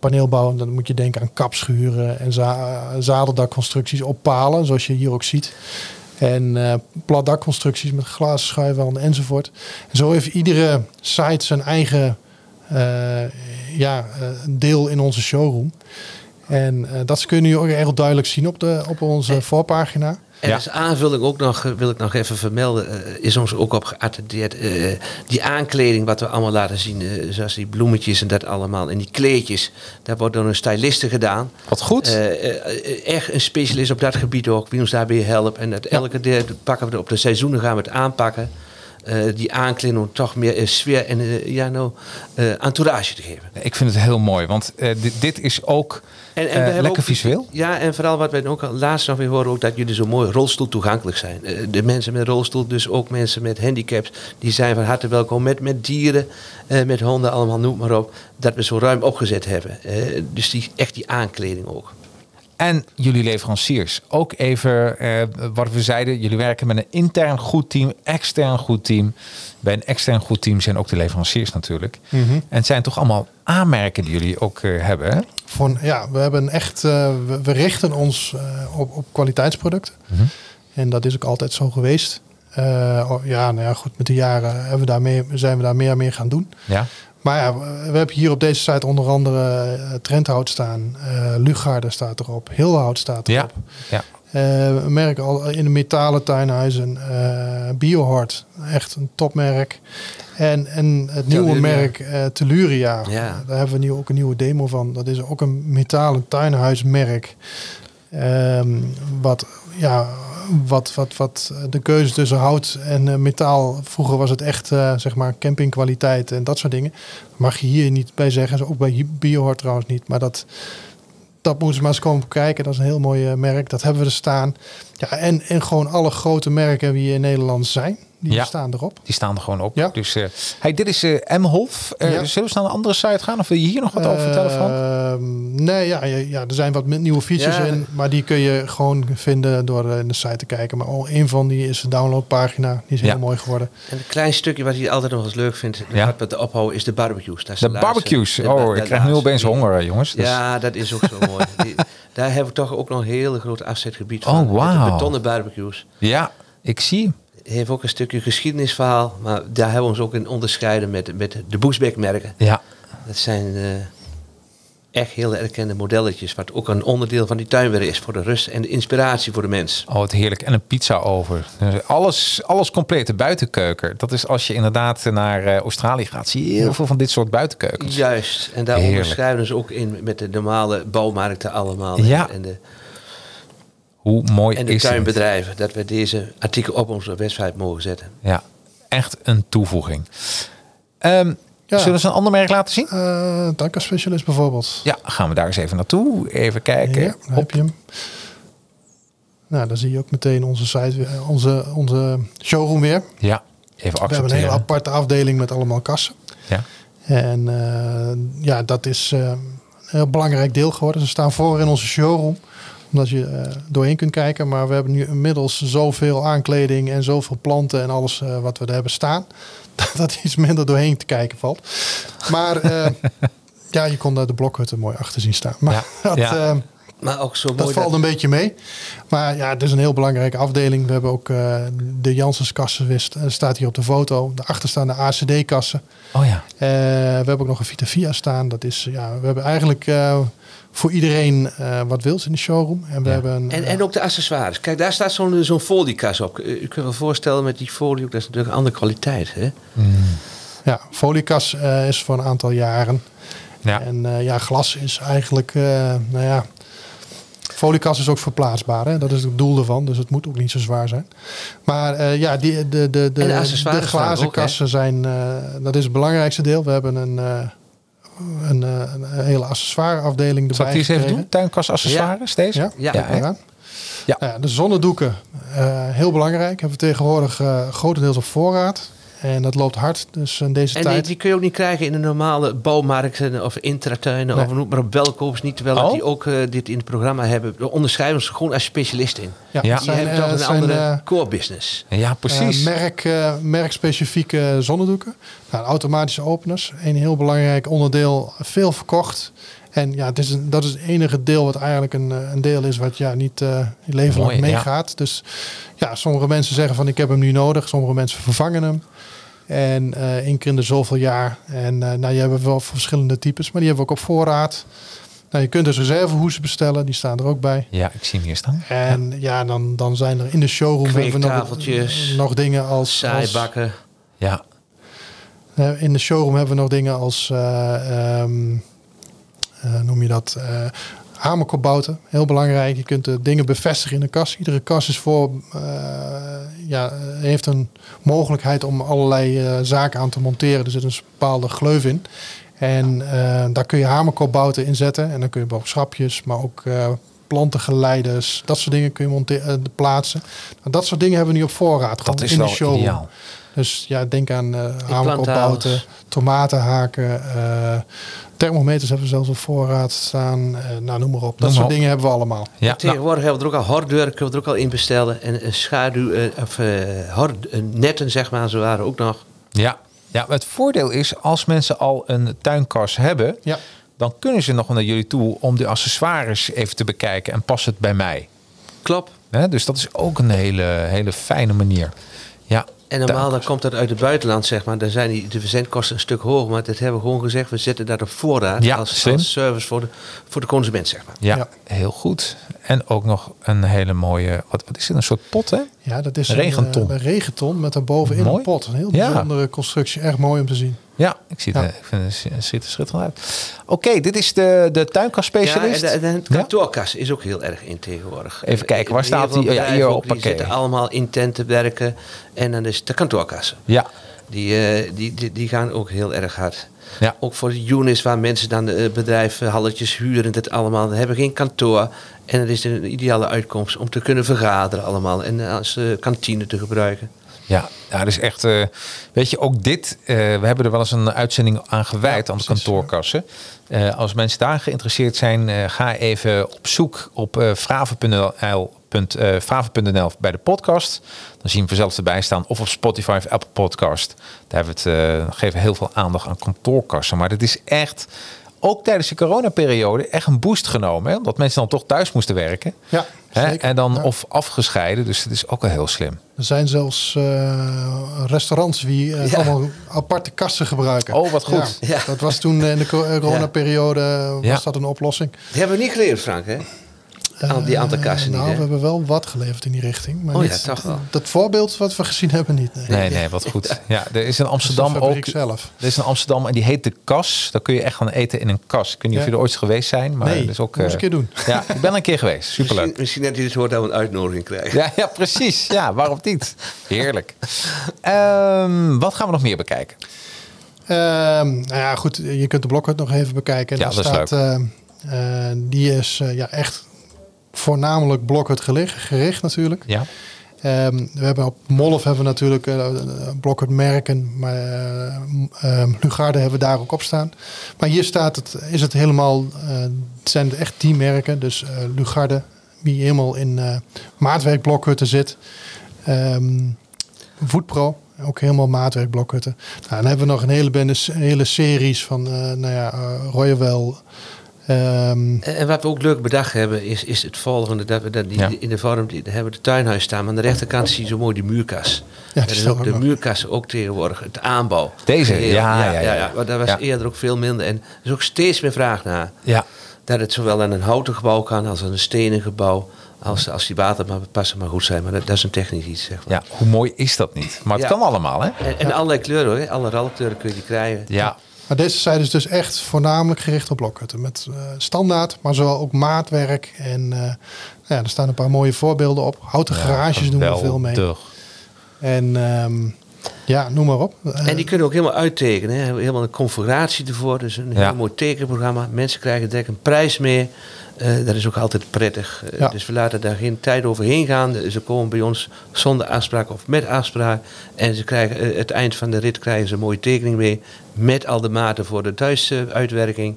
paneelbouw. Dan moet je denken aan kapschuren en za zadeldakconstructies op palen. Zoals je hier ook ziet. En eh platdakconstructies met glazen schuifwanden enzovoort. En zo heeft iedere site zijn eigen eh, ja, eh, deel in onze showroom. En dat kun je nu ook erg duidelijk zien op, de, op onze voorpagina. En Ja. als aanvulling ook nog, wil ik nog even vermelden, eh, is ons ook op geattendeerd. eh, die aankleding wat we allemaal laten zien, eh, zoals die bloemetjes en dat allemaal. En die kleedjes, dat wordt door een styliste gedaan. wat goed. Echt een specialist op dat gebied ook, wie ons daarbij helpt. En dat elke keer pakken we op de seizoenen gaan we het aanpakken. Eh, die aankleding om toch meer eh, sfeer en eh, ja, nou, entourage te geven. Ik vind het heel mooi, want dit, dit is ook En, hebben lekker ook- visueel. Ja, en vooral wat wij ook al laatst nog weer horen, ook dat jullie zo mooi rolstoel toegankelijk zijn. De mensen met rolstoel, dus ook mensen met handicaps, die zijn van harte welkom met, met dieren, met honden, allemaal noem maar op. Dat we zo ruim opgezet hebben. Dus die, echt die aankleding ook. En jullie leveranciers. Ook even eh, wat we zeiden. Jullie werken met een intern goed team, extern goed team. Bij een extern goed team zijn ook de leveranciers natuurlijk. En het zijn toch allemaal aanmerken die jullie ook eh, hebben. Hè? Voor, ja, we hebben echt, eh, we, richten ons op, op kwaliteitsproducten. En dat is ook altijd zo geweest. Ja, nou ja, goed, met de jaren hebben we daar meer, zijn we daar meer en meer gaan doen. Ja. Maar ja, we hebben hier op deze site onder andere uh, Trendhout staan. Uh, Lugarde staat erop. Hilhout staat erop. ja. Uh, merk al in de metalen tuinhuizen. Uh, Biohort, echt een topmerk. En, en het nieuwe merk uh, Telluria. Ja. Daar hebben we nu ook een nieuwe demo van. Dat is ook een metalen tuinhuismerk. Ehm, wat, ja, wat, wat, wat de keuze tussen hout en eh, metaal. Vroeger was het echt eh, zeg maar campingkwaliteit en dat soort dingen. Mag je hier niet bij zeggen. Ook bij Biohort trouwens niet. Maar dat, dat moeten ze maar eens komen kijken. Dat is een heel mooi eh, merk. Dat hebben we er staan. Ja, en, en gewoon alle grote merken die in Nederland zijn. Die Ja. staan erop. Die staan er gewoon op. Ja. Dus eh, hey, dit is eh M-Holf. Eh, Ja. Zullen we naar een andere site gaan? Of wil je hier nog wat over vertellen, Frank? Ehm, nee, ja, ja, ja, er zijn wat nieuwe features Ja. in. Maar die kun je gewoon vinden door eh, in de site te kijken. Maar al een van die is de downloadpagina. Die is Ja. heel mooi geworden. En een klein stukje wat hij altijd nog eens leuk vindt, dat Ja. met de ophouden, is de barbecues. Dat is De barbecues. de- Oh, de ik krijg nu opeens honger, eh, jongens. Dus- Ja, dat is ook zo mooi. Die- daar hebben we toch ook nog een hele groot afzetgebied Oh, van. Met wauw. de betonnen barbecues. ja, ik zie hem. Heeft ook een stukje geschiedenisverhaal, maar daar hebben we ons ook in onderscheiden met, met de Boesbeck-merken. Ja, Dat zijn eh, echt hele erkende modelletjes, wat ook een onderdeel van die tuinwerk is voor de rust en de inspiratie voor de mens. Oh, wat heerlijk. En een pizza over. Dus Alles, alles compleet. De buitenkeuken. Dat is als je inderdaad naar eh, Australië gaat. Zie je heel veel van dit soort buitenkeukens. Juist, en daar onderscheiden ze ook in met de normale bouwmarkten allemaal. Ja. En de, Hoe mooi en de is het? tuinbedrijven, dat we deze artikel op onze website mogen zetten. Ja, echt een toevoeging. Ehm, Ja. Zullen we eens een ander merk laten zien? Eh Danka Specialist bijvoorbeeld. Ja, gaan we daar eens even naartoe. Even kijken. Ja, daar heb je hem. Nou, dan zie je ook meteen onze site, weer, eh, onze, onze showroom weer. Ja, even We hebben een accepteren. hele aparte afdeling met allemaal kassen. Ja. En eh, ja, dat is eh, een heel belangrijk deel geworden. Ze staan voor in onze showroom. Omdat je eh, doorheen kunt kijken. Maar we hebben nu inmiddels zoveel aankleding en zoveel planten en alles eh, wat we er hebben staan. Dat iets minder doorheen te kijken valt. Maar eh, ja, je kon daar de blokhutten mooi achter zien staan. Maar Ja, dat, ja. eh, Maar ook zo dat mooi valt een beetje mee. Maar ja, het is een heel belangrijke afdeling. We hebben ook eh, de Janssens-kassen, wist- eh, staat hier op de foto. Daarachter staan de ACD-kassen. Oh ja. Eh, we hebben ook nog een Vita Via staan. Dat is, ja, we hebben eigenlijk eh, voor iedereen eh, wat wils in de showroom. En we Ja. hebben een, En, eh, en ook de accessoires. Kijk, daar staat zo'n zo'n foliekas op. U kunt wel voorstellen met die folie, dat is natuurlijk een andere kwaliteit. Hè? ja, foliekas eh, is voor een aantal jaren. Ja. En eh, ja, glas is eigenlijk, eh, nou ja, foliekas is ook verplaatsbaar. Hè? Dat is het doel ervan, dus het moet ook niet zo zwaar zijn. Maar eh, ja, die, de, de, de, de glazen kassen zijn, eh, dat is het belangrijkste deel. We hebben een, eh, een, eh, een hele accessoireafdeling Zal ik erbij die eens even gekregen. doen? Tuinkasaccessoires, deze? Ja, Ja, ja. Ja. Nou ja, de zonnedoeken, eh, heel belangrijk. Hebben we tegenwoordig eh, grotendeels op voorraad. En dat loopt hard, dus in deze En die, tijd. die kun je ook niet krijgen in de normale bouwmarkten of intratuinen Nee. of noem maar op welkoops niet. Terwijl dat Oh. die ook eh, dit in het programma hebben. We onderschrijven ze gewoon als specialist in. Ja. Die zijn, hebben eh, toch een zijn, andere eh, core business. Ja, precies. Merk, merkspecifieke zonnedoeken. Nou, automatische openers. Een heel belangrijk onderdeel. Veel verkocht. En ja, het is een, dat is het enige deel wat eigenlijk een, een deel is wat ja, niet eh je leven lang Mooi, ja. meegaat. Dus ja, sommige mensen zeggen van ik heb hem nu nodig. Sommige mensen vervangen hem. En eh één keer in de zoveel jaar. En eh nou, je hebt wel verschillende types, maar die hebben we ook op voorraad. Nou, je kunt dus reservehoesen bestellen, die staan er ook bij. ja, ik zie hem hier staan. En ja, dan, dan zijn er in de showroom hebben we nog, nog dingen als, als Saaibakken. Ja, eh, in de showroom hebben we nog dingen als, eh, ehm, eh, noem je dat, eh hamerkopbouten. Heel belangrijk. Je kunt de dingen bevestigen in de kast. Iedere kast is voor, eh, ja, eh, heeft een mogelijkheid om allerlei eh, zaken aan te monteren. Er zit een bepaalde gleuf in. En daar kun je hamerkopbouten in zetten. En dan kun je ook schapjes, maar ook plantengeleiders. Dat soort dingen kun je monte- eh, plaatsen. Nou, dat soort dingen hebben we nu op voorraad. dat is in de ideaal. Dus ja, denk aan uh, hamerkopbouten, tomatenhaken, eh, thermometers hebben we zelfs op voorraad staan. Eh, nou, noem maar op. Dat maar soort op. dingen hebben we allemaal. Ja, nou, Tegenwoordig hebben we er ook al hordeuren, kunnen we er ook al in bestellen. En een schaduw, eh, of hord- netten zeg maar, zo waren ook nog. ja. ja, het voordeel is als mensen al een tuinkas hebben, Ja, dan kunnen ze nog naar jullie toe om de accessoires even te bekijken en past het bij mij. Klopt. Hè, dus dat is ook een hele, hele fijne manier. En normaal dan komt dat uit het buitenland, zeg maar. Dan zijn die, de verzendkosten een stuk hoger. Maar dat hebben we gewoon gezegd. We zetten dat op voorraad Ja, als, als service voor de, voor de consument, zeg maar. Ja, Ja. heel goed. En ook nog een hele mooie, wat, wat is dit, een soort pot hè? ja dat is Regenton. Een, eh, een regenton met daarbovenin Mooi. een pot. Een heel Ja. bijzondere constructie. Erg mooi om te zien. Ja, ik zie het. Ja. eh, Ik vind het ziet er schitterend uit. Oké, dit is de, de Ja, tuinkastspecialist. en de, en de Ja? kantoorkas is ook heel erg in tegenwoordig. Even kijken, waar staat die? Ja, hier op Die parkeer. zitten allemaal in tenten werken. En dan is de kantoorkassen. Ja, Die, eh, die, die, die gaan ook heel erg hard. Ja. Ook voor de units waar mensen dan de bedrijven, halletjes huren, dat allemaal. Ze hebben geen kantoor. En het is een ideale uitkomst om te kunnen vergaderen allemaal. En als eh, kantine te gebruiken. Ja, ja, dat is echt. eh, weet je, ook dit. eh, we hebben er wel eens een uitzending aan gewijd Ja, aan de kantoorkassen. Eh, als mensen daar geïnteresseerd zijn, ga even op zoek op fraven.nl bij de podcast. Dan zien we vanzelf erbij staan. Of op Spotify of Apple Podcast. Daar hebben we het, geven we heel veel aandacht aan kantoorkassen. Maar dit is echt, ook tijdens de coronaperiode, echt een boost genomen. Hè? Omdat mensen dan toch thuis moesten werken. Ja, Hè? zeker. En dan Ja. of afgescheiden. Dus het is ook wel heel slim. Er zijn zelfs eh, restaurants die eh, Ja. allemaal aparte kassen gebruiken. Oh, wat goed. Ja, Ja. Dat was toen in de eh, coronaperiode was dat een oplossing. Die hebben we niet geleerd, Frank, hè? Aan die aantal kassen Eh, niet, nou, hè? we hebben wel wat geleverd in die richting. Maar Oh ja, niet toch wel. Dat voorbeeld wat we gezien hebben niet. Nee. Nee, nee, wat goed. Ja, er is in Amsterdam de ook. fabriek zelf. Er is in Amsterdam en die heet de Kas. Daar kun je echt gaan eten in een kas. Ik weet niet of Ja. je er ooit geweest zijn, maar nee, dat is ook. moet eens een eh, keer doen. Ja, ik ben er een keer geweest. Superleuk. Misschien, misschien dat hij dit hoort dat we een uitnodiging krijgen. Ja, ja, precies. Ja, waarom niet? Heerlijk. Ehm, wat gaan we nog meer bekijken? Ehm, nou ja, goed, je kunt de blokhut nog even bekijken. Ja, Daar dat is staat, eh, eh, die is eh, ja, echt voornamelijk blokhut gericht, gericht natuurlijk. Ja, Ehm, we hebben op Molf hebben we natuurlijk uh, blokhut merken, maar eh, ehm, Lugarde hebben we daar ook op staan. Maar hier staat het, is het helemaal, eh, het zijn echt die merken. Dus eh Lugarde, die helemaal in eh maatwerkblokhutten zit. Ehm Voetpro, ook helemaal maatwerkblokhutten. Nou, dan hebben we nog een hele, bende, hele series van, eh nou ja, uh, Royal. En, en wat we ook leuk bedacht hebben, is, is het volgende. Dat we dat die, Ja. In de vorm die, hebben we de tuinhuis staan. Maar aan de rechterkant zie je zo mooi die muurkas. Ja, dat is ook de muurkas ook tegenwoordig. Het aanbouw. Deze, ja, ja, ja, ja. Maar daar was Ja. eerder ook veel minder. En er is ook steeds meer vraag naar. ja. Dat het zowel aan een houten gebouw kan als aan een stenen gebouw. Als, als die water maar passen maar goed zijn. Maar dat, dat is een technisch iets, zeg maar. ja, hoe mooi is dat niet? Maar het Ja. kan allemaal, hè? En, en allerlei kleuren hoor. Alle ralkleuren kun je die krijgen. Ja, Maar deze site is dus echt voornamelijk gericht op blokhutten. Met eh, standaard, maar zowel ook maatwerk. En eh, nou ja, er staan een paar mooie voorbeelden op. Houten garages doen we veel mee. En ehm, ja, noem maar op. Eh, En die kunnen ook helemaal uittekenen. Hè. Helemaal een configuratie ervoor. Dus een Ja. heel mooi tekenprogramma. Mensen krijgen direct een prijs mee. Eh, dat is ook altijd prettig. Eh, Ja. Dus we laten daar geen tijd overheen gaan. Ze komen bij ons zonder afspraak of met afspraak. En ze krijgen, eh, het eind van de rit krijgen ze een mooie tekening mee. Met al de maten voor de thuisuitwerking.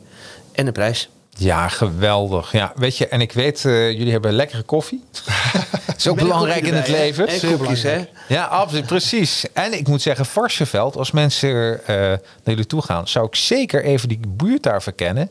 En een prijs. Ja, geweldig. Ja, weet je, en ik weet, eh, jullie hebben lekkere koffie. is ook belangrijk in het leven. En koekjes, hè. Ja, absoluut, precies. En ik moet zeggen, Varsenveld, als mensen eh, naar jullie toe gaan, zou ik zeker even die buurt daar verkennen.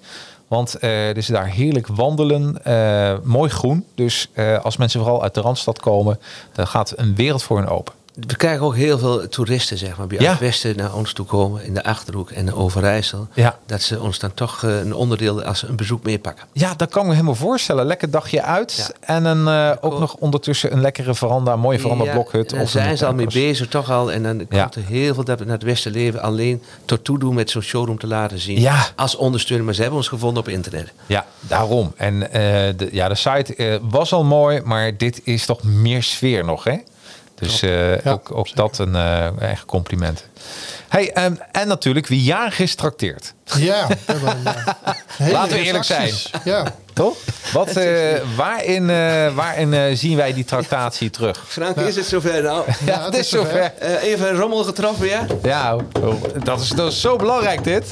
Want eh er is daar heerlijk wandelen, eh, mooi groen. Dus eh, als mensen vooral uit de Randstad komen, dan gaat een wereld voor hen open. We krijgen ook heel veel toeristen, zeg maar, Ja. uit het westen naar ons toe komen, in de Achterhoek en de Overijssel. Ja. Dat ze ons dan toch eh, een onderdeel als een bezoek meepakken. Ja, dat kan ik me helemaal voorstellen. Lekker dagje uit. Ja. En een, eh, ook nog ondertussen een lekkere veranda, een mooie veranda blokhut. Daar zijn ze al mee bezig, toch al. En dan komt er heel veel dat we naar het westen leven alleen tot toe doen met zo'n showroom te laten zien. Ja. Als ondersteuner, maar ze hebben ons gevonden op internet. Ja, daarom. En eh, de, ja, de site was al mooi, maar dit is toch meer sfeer nog, hè? Dus eh, Ja, ook, ook dat een eh echt compliment. Hey, ehm, en natuurlijk, wie jarig is, trakteert. Ja, we hebben een, eh, Laten we eerlijk acties. Ja, Toch? Wat, eh, waarin eh, waarin eh, zien wij die tractatie terug? Frank, is het zover nou? Ja, het is zover. Eh, even een rommel getroffen, ja? Ja, oh, dat, is, dat is zo belangrijk, dit.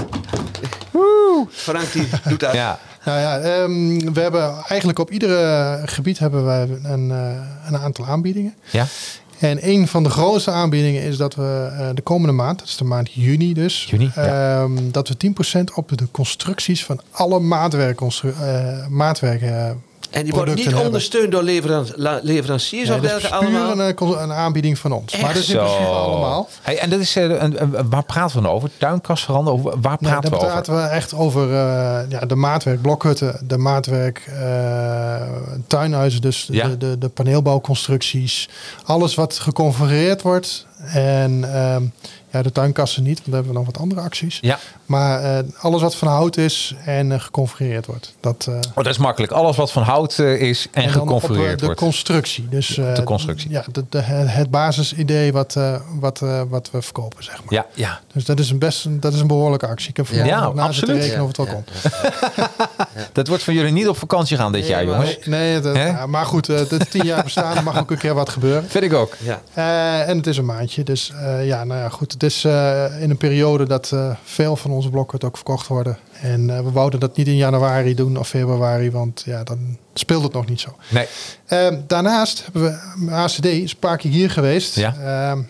Frank die doet dat. Ja, nou ja, ehm, we hebben eigenlijk op iedere gebied hebben we een, eh, een aantal aanbiedingen. ja. En een van de grootste aanbiedingen is dat we eh, de komende maand, dat is de maand juni dus, Juni, ja. ehm, dat we 10% op de constructies van alle maatwerk, uh, maatwerken En die worden niet ondersteund door leveran- leveranciers Nee, of dat welke is puur allemaal? een, een aanbieding van ons. maar dat is in principe allemaal. Hey, en dat is, eh, een, een- waar praten we dan over? Tuinkast veranderen? Waar praten dan we over? praten we echt over eh, ja, de maatwerk blokhutten, de maatwerk eh, tuinhuizen, dus Ja. de, de, de paneelbouwconstructies. Alles wat geconfigureerd wordt. En ehm, Ja, de tuinkassen niet, want dan hebben we nog wat andere acties. Ja. Maar eh, alles wat van hout is en eh, geconfigureerd wordt. Dat, eh, Oh, dat is makkelijk. Alles wat van hout eh, is en, en dan op, geconfigureerd de wordt. constructie. Dus, eh, de constructie. Ja, de, de- het basisidee wat, eh, wat, eh, wat we verkopen, zeg maar. Ja, ja. Dus dat is een best een, dat is een behoorlijke actie. Ik heb Ja, nog na zitten absoluut. rekenen of het wel komt. Dat wordt van jullie niet op vakantie gaan dit jaar, jongens. Nee, nee dat- Hè? ja, maar goed, het tien jaar bestaan, er mag ook een keer wat gebeuren. Vind ik ook. Ja. Eh, en het is een maandje. Dus eh, ja, nou ja, goed. Het is eh, in een periode dat eh, veel van onze blokken het ook verkocht worden. En eh, we wouden dat niet in januari doen of februari, want ja, dan speelt het nog niet zo. Nee. Ehm, daarnaast hebben we ACD, is een paar keer hier geweest. Ja. Ehm,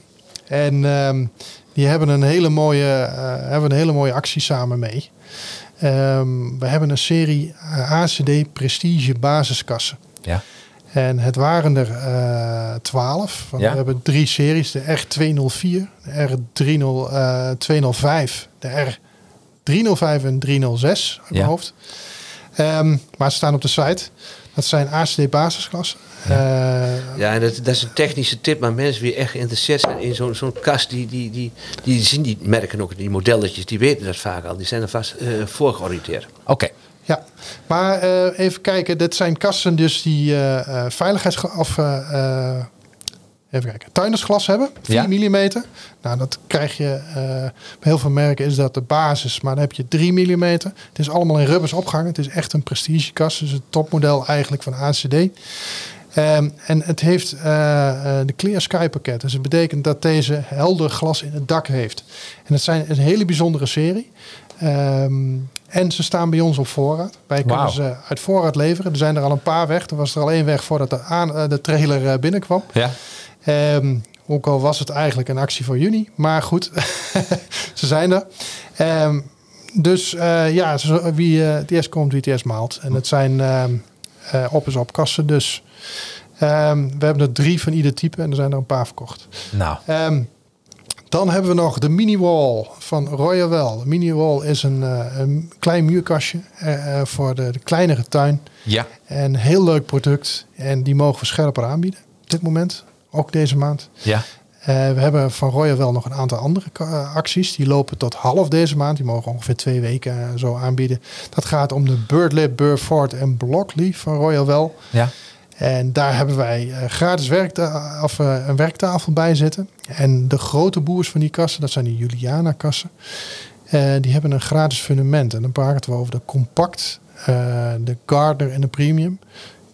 en ehm, die hebben een hele mooie, hebben een hele mooie actie samen mee. We hebben een serie ACD Prestige basiskassen. Ja. En het waren er eh 12. Ja. We hebben drie series. De R204, de R205, de R305 en 306 uit mijn Ja. hoofd. Ehm, maar ze staan op de site. Dat zijn ACD basisklassen. Eh, Ja, en dat, dat is een technische tip, maar mensen die echt geïnteresseerd zijn in zo'n zo'n kast, die, die, die, die zien die merken ook, die modelletjes, die weten dat vaak al. Die zijn er vast eh voorgeoriënteerd. Oké. Ja, maar eh, even kijken. Dit zijn kassen dus die eh eh, veiligheids... Of, eh, even kijken. Tuindersglas hebben. 4 Ja. mm. Nou, dat krijg je... bij heel veel merken is dat de basis. Maar dan heb je 3 mm. Het is allemaal in rubbers opgehangen. Het is echt een prestigekast. Dus het topmodel eigenlijk van ACD. Ehm, en het heeft eh, eh, de Clear Sky pakket. Dus het betekent dat deze helder glas in het dak heeft. En het zijn een hele bijzondere serie. Ehm, en ze staan bij ons op voorraad. Wij kunnen ze uit voorraad leveren. Er zijn er al een paar weg. Er was er al één weg voordat de, aan, eh, de trailer binnenkwam. Ja. Ehm, ook al was het eigenlijk een actie voor juni. Maar goed, ze zijn er. Dus ja, wie het eerst komt, wie eerst maalt. En het zijn eh, op is op kassen. Dus ehm, we hebben er drie van ieder type en er zijn er een paar verkocht. Nou. Ehm, dan hebben we nog de mini wall van Royal Well. De mini wall is een, eh, een klein muurkastje eh, eh, voor de, de kleinere tuin. Ja. En heel leuk product. En die mogen we scherper aanbieden op dit moment. Ook deze maand. Ja. We hebben van Royal wel nog een aantal andere acties. Die lopen tot half deze maand. Die mogen ongeveer twee weken zo aanbieden. Dat gaat om de Birdlip, Burford en Blockley van Royal wel. Ja. En daar hebben wij eh, gratis of, eh, een werktafel bij zitten. En de grote boers van die kassen, dat zijn de Juliana-kassen. eh, die hebben een gratis fundament. En dan praten we over de compact, eh, de Gardner en de Premium.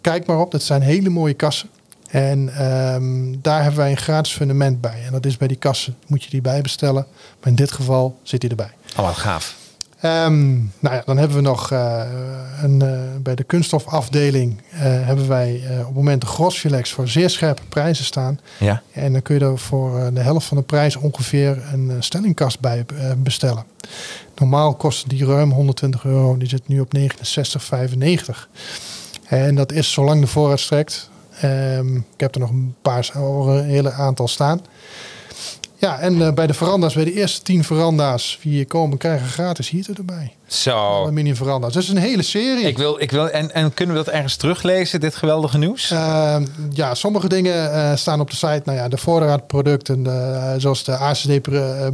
Kijk maar op, dat zijn hele mooie kassen. En ehm, daar hebben wij een gratis fundament bij. En dat is bij die kassen, moet je die bij bestellen. Maar in dit geval zit die erbij. Oh, wat gaaf. Ehm, nou ja, dan hebben we nog eh, een, eh, bij de kunststofafdeling eh, hebben wij op het moment de Grosfilex voor zeer scherpe prijzen staan. Ja. En dan kun je er voor de helft van de prijs ongeveer een stellingkast bij bestellen. Normaal kost die ruim 120 euro, die zit nu op 69,95. En dat is zolang de voorraad strekt. Ehm, ik heb er nog een paar, een hele aantal staan. Ja, en eh, bij de veranda's, bij de eerste 10 veranda's die hier komen, krijgen gratis heater erbij. Zo. Aluminium veranda's. Dat is een hele serie. Ik wil, ik wil, en, en kunnen we dat ergens teruglezen, dit geweldige nieuws? Ehm, ja, sommige dingen eh, staan op de site. Nou ja, de voorraadproducten, eh, zoals de ACD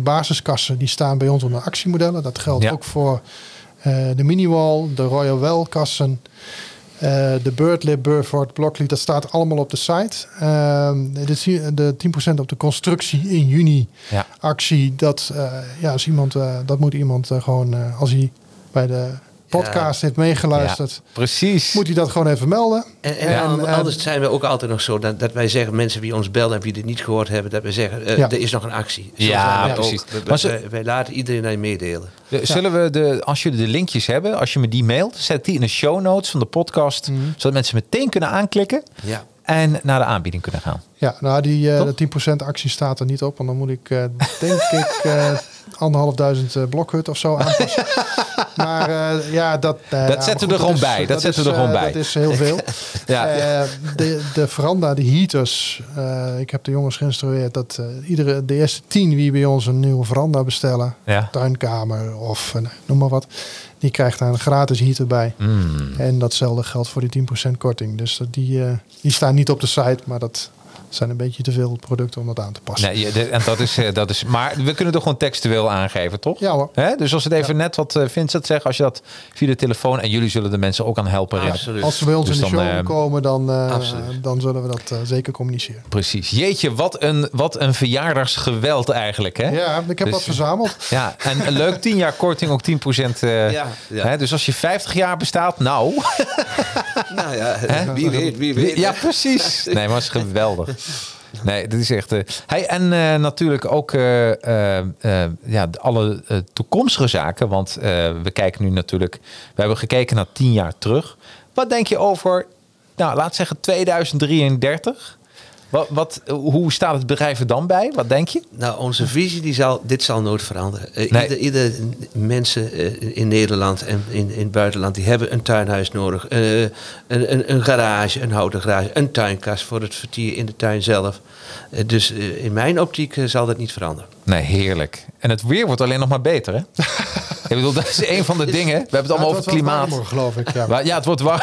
basiskassen, die staan bij ons onder actiemodellen. Dat geldt Ja. ook voor de Miniwall, de Royal Well kassen, de Birdlip, Burford, Blockley. Dat staat allemaal op de site. Ehm, de, zie- de 10% op de constructie in juni Ja. actie. Dat, eh, ja, als iemand, eh, dat moet iemand eh, gewoon, eh, als hij bij de podcast heeft meegeluisterd, Precies. moet hij dat gewoon even melden. En, en En, an- eh, anders zijn we ook altijd nog zo dat, dat wij zeggen, mensen die ons bellen en wie dit niet gehoord hebben, dat wij zeggen, eh, Ja. er is nog een actie. Zo Ja, we precies. We- we- wij, wij laten iedereen je meedelen. De- Zullen we de, als jullie de linkjes hebben, als je me die mailt, zet die in de show notes van de podcast, Mhm. zodat mensen meteen kunnen aanklikken Ja. en naar de aanbieding kunnen gaan. Ja, nou die eh, Toch? de 10% actie staat er niet op. Want dan moet ik, eh, denk ik, eh anderhalfduizend eh, blokhut of zo aanpassen. maar eh, ja, dat... eh, Dat zetten we er gewoon bij. Dat zetten we er gewoon bij. Dat is heel veel. Ja. De, de veranda, de heaters. ik heb de jongens geïnstrueerd dat iedere, de eerste tien wie bij ons een nieuwe veranda bestellen. Ja. Tuinkamer of eh, noem maar wat. Die krijgt daar een gratis heater bij. Mm. En datzelfde geldt voor die 10% korting. Dus dat die, die staan niet op de site, maar dat zijn een beetje te veel producten om dat aan te passen. Nee, en dat is, eh, dat is, maar we kunnen het gewoon textueel aangeven, toch? Ja hoor. Hè? Dus als het even net wat eh, Vincent zegt, als je dat via de telefoon en jullie zullen de mensen ook aan helpen. Riad. Absoluut. Als ze bij ons Dus in de dan, show eh, komen, dan, eh, dan zullen we dat zeker communiceren. Precies. Jeetje, wat een, wat een verjaardagsgeweld eigenlijk, hè? Ja, ik heb Dus- wat verzameld. Ja, en een leuk 10 jaar korting, ook 10%. eh Ja, ja. Hè? Dus als je 50 jaar bestaat, nou. Nou ja, wie weet, wie weet. Ja, precies. Nee, maar het is geweldig. Nee, dit is echt. eh hey, en eh, natuurlijk ook eh, ja, alle toekomstige zaken. Want we kijken nu natuurlijk. We hebben gekeken naar 10 jaar terug. Wat denk je over, nou, laat zeggen 2033? Wat, wat, hoe staat het bedrijf er dan bij? Wat denk je? Nou, onze visie, die zal, dit zal nooit veranderen. Eh, Nee. ieder, ieder mensen eh, in Nederland en in, in het buitenland, die hebben een tuinhuis nodig. Eh, een, een, een garage, een houten garage, een tuinkast voor het vertier in de tuin zelf. Dus in mijn optiek zal dat niet veranderen. Nee, heerlijk. En het weer wordt alleen nog maar beter, hè? Ik bedoel, dat is een van de dingen. We hebben het allemaal Ja, over het wel klimaat. warmer, geloof ik. Ja. Maar Ja, het wordt warm.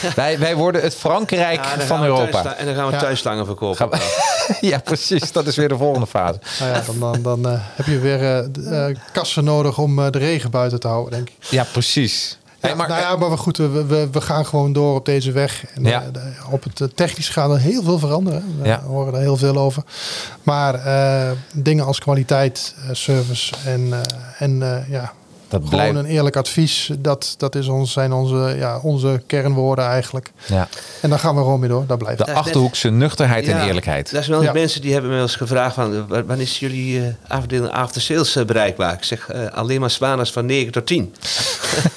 wij, wij worden het Frankrijk Ja, van gaan Europa. En dan gaan we Ja. tuinslangen verkopen. Gaan we- ja, precies. Dat is weer de volgende fase. Nou ja, dan dan, dan eh, heb je weer eh, eh, kassen nodig om eh, de regen buiten te houden, denk ik. Ja, precies. Ja, Hey, maar, nou ja, maar we, goed, we, we, we gaan gewoon door op deze weg. En, Ja. eh, de- op het technisch gaat er heel veel veranderen. We Ja. horen er heel veel over. Maar eh, dingen als kwaliteit, service en, eh, en eh, ja, dat gewoon blijft. een eerlijk advies. Dat, dat is ons, zijn onze, ja, onze kernwoorden eigenlijk. Ja. En dan gaan we gewoon mee door. Dat blijft. De achterhoekse nuchterheid en Ja, eerlijkheid. Dat is wel Ja. mensen die hebben me wel eens gevraagd van eh, wa- wanneer is jullie eh, afdeling after sales eh, bereikbaar? Ik zeg alleen maar Swaners van 9 tot 10.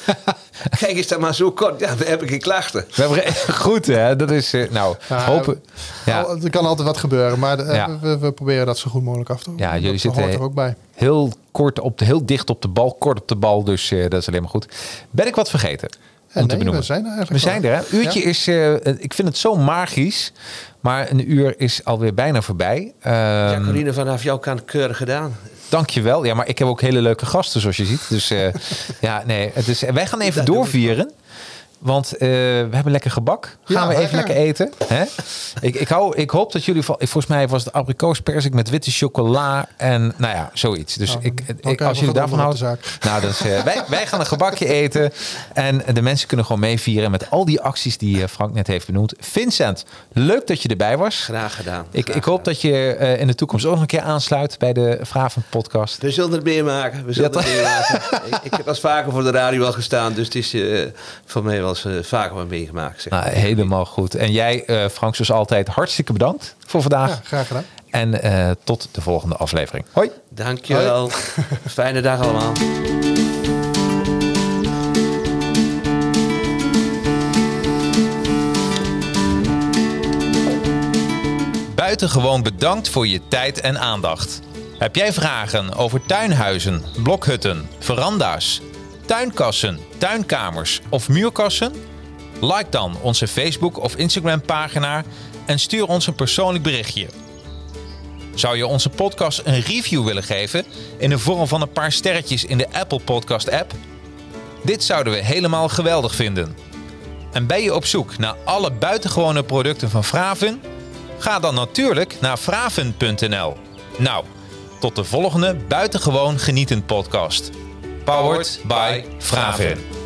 Kijk, is dat maar zo kort? Ja, we hebben geen klachten. We hebben goed, hè? Dat is, eh, nou, hopen. Ja, Al- Er kan altijd wat gebeuren, maar eh, Ja. we, we proberen dat zo goed mogelijk af te doen. Ja, jullie dat zitten- er ook bij. heel kort op de, heel dicht op de bal, kort op de bal, dus eh, dat is alleen maar goed. Ben ik wat vergeten? Om En te nee, benoemen. we zijn er We eigenlijk zijn wel. er, hè? Uurtje Ja. is, eh, ik vind het zo magisch, maar een uur is alweer bijna voorbij. Ehm Jacqueline, vanaf jouw kant keurig gedaan. Dankjewel. Ja, maar ik heb ook hele leuke gasten, zoals je ziet. Dus eh, ja, nee. Het is, wij gaan even doorvieren. Want eh, we hebben lekker gebak. Gaan Ja, we even lekker. lekker eten. Hè? Ik, ik, hou, ik hoop dat jullie... van- Volgens mij was het abrikoospersik met witte chocola. En nou ja, zoiets. Dus Nou, ik, als jullie daarvan houden... de Nou, eh, wij, wij gaan een gebakje eten. En de mensen kunnen gewoon meevieren met al die acties die eh, Frank net heeft benoemd. Vincent, leuk dat je erbij was. Graag gedaan. Ik, Graag ik hoop gedaan. dat je eh, in de toekomst ook nog een keer aansluit bij de Vraven podcast. We zullen het meemaken. We zullen Ja, het meemaken. ik, ik heb eens vaker voor de radio al gestaan, dus het is eh, voor mij wel eens eh, vaker wel meegemaakt. Zeg. Nou, helemaal goed. En jij, eh, Frank, zoals altijd, hartstikke bedankt voor vandaag. Ja, graag gedaan. En eh, tot de volgende aflevering. Hoi. Dankjewel. Fijne dag allemaal. Buitengewoon bedankt voor je tijd en aandacht. Heb jij vragen over tuinhuizen, blokhutten, veranda's, tuinkassen, tuinkamers of muurkassen? Like dan onze Facebook of Instagram pagina en stuur ons een persoonlijk berichtje. Zou je onze podcast een review willen geven in de vorm van een paar sterretjes in de Apple Podcast app? Dit zouden we helemaal geweldig vinden. En ben je op zoek naar alle buitengewone producten van Fraven? Ga dan natuurlijk naar fraven.nl. Nou, tot de volgende buitengewoon genietend podcast. Powered by Fraven.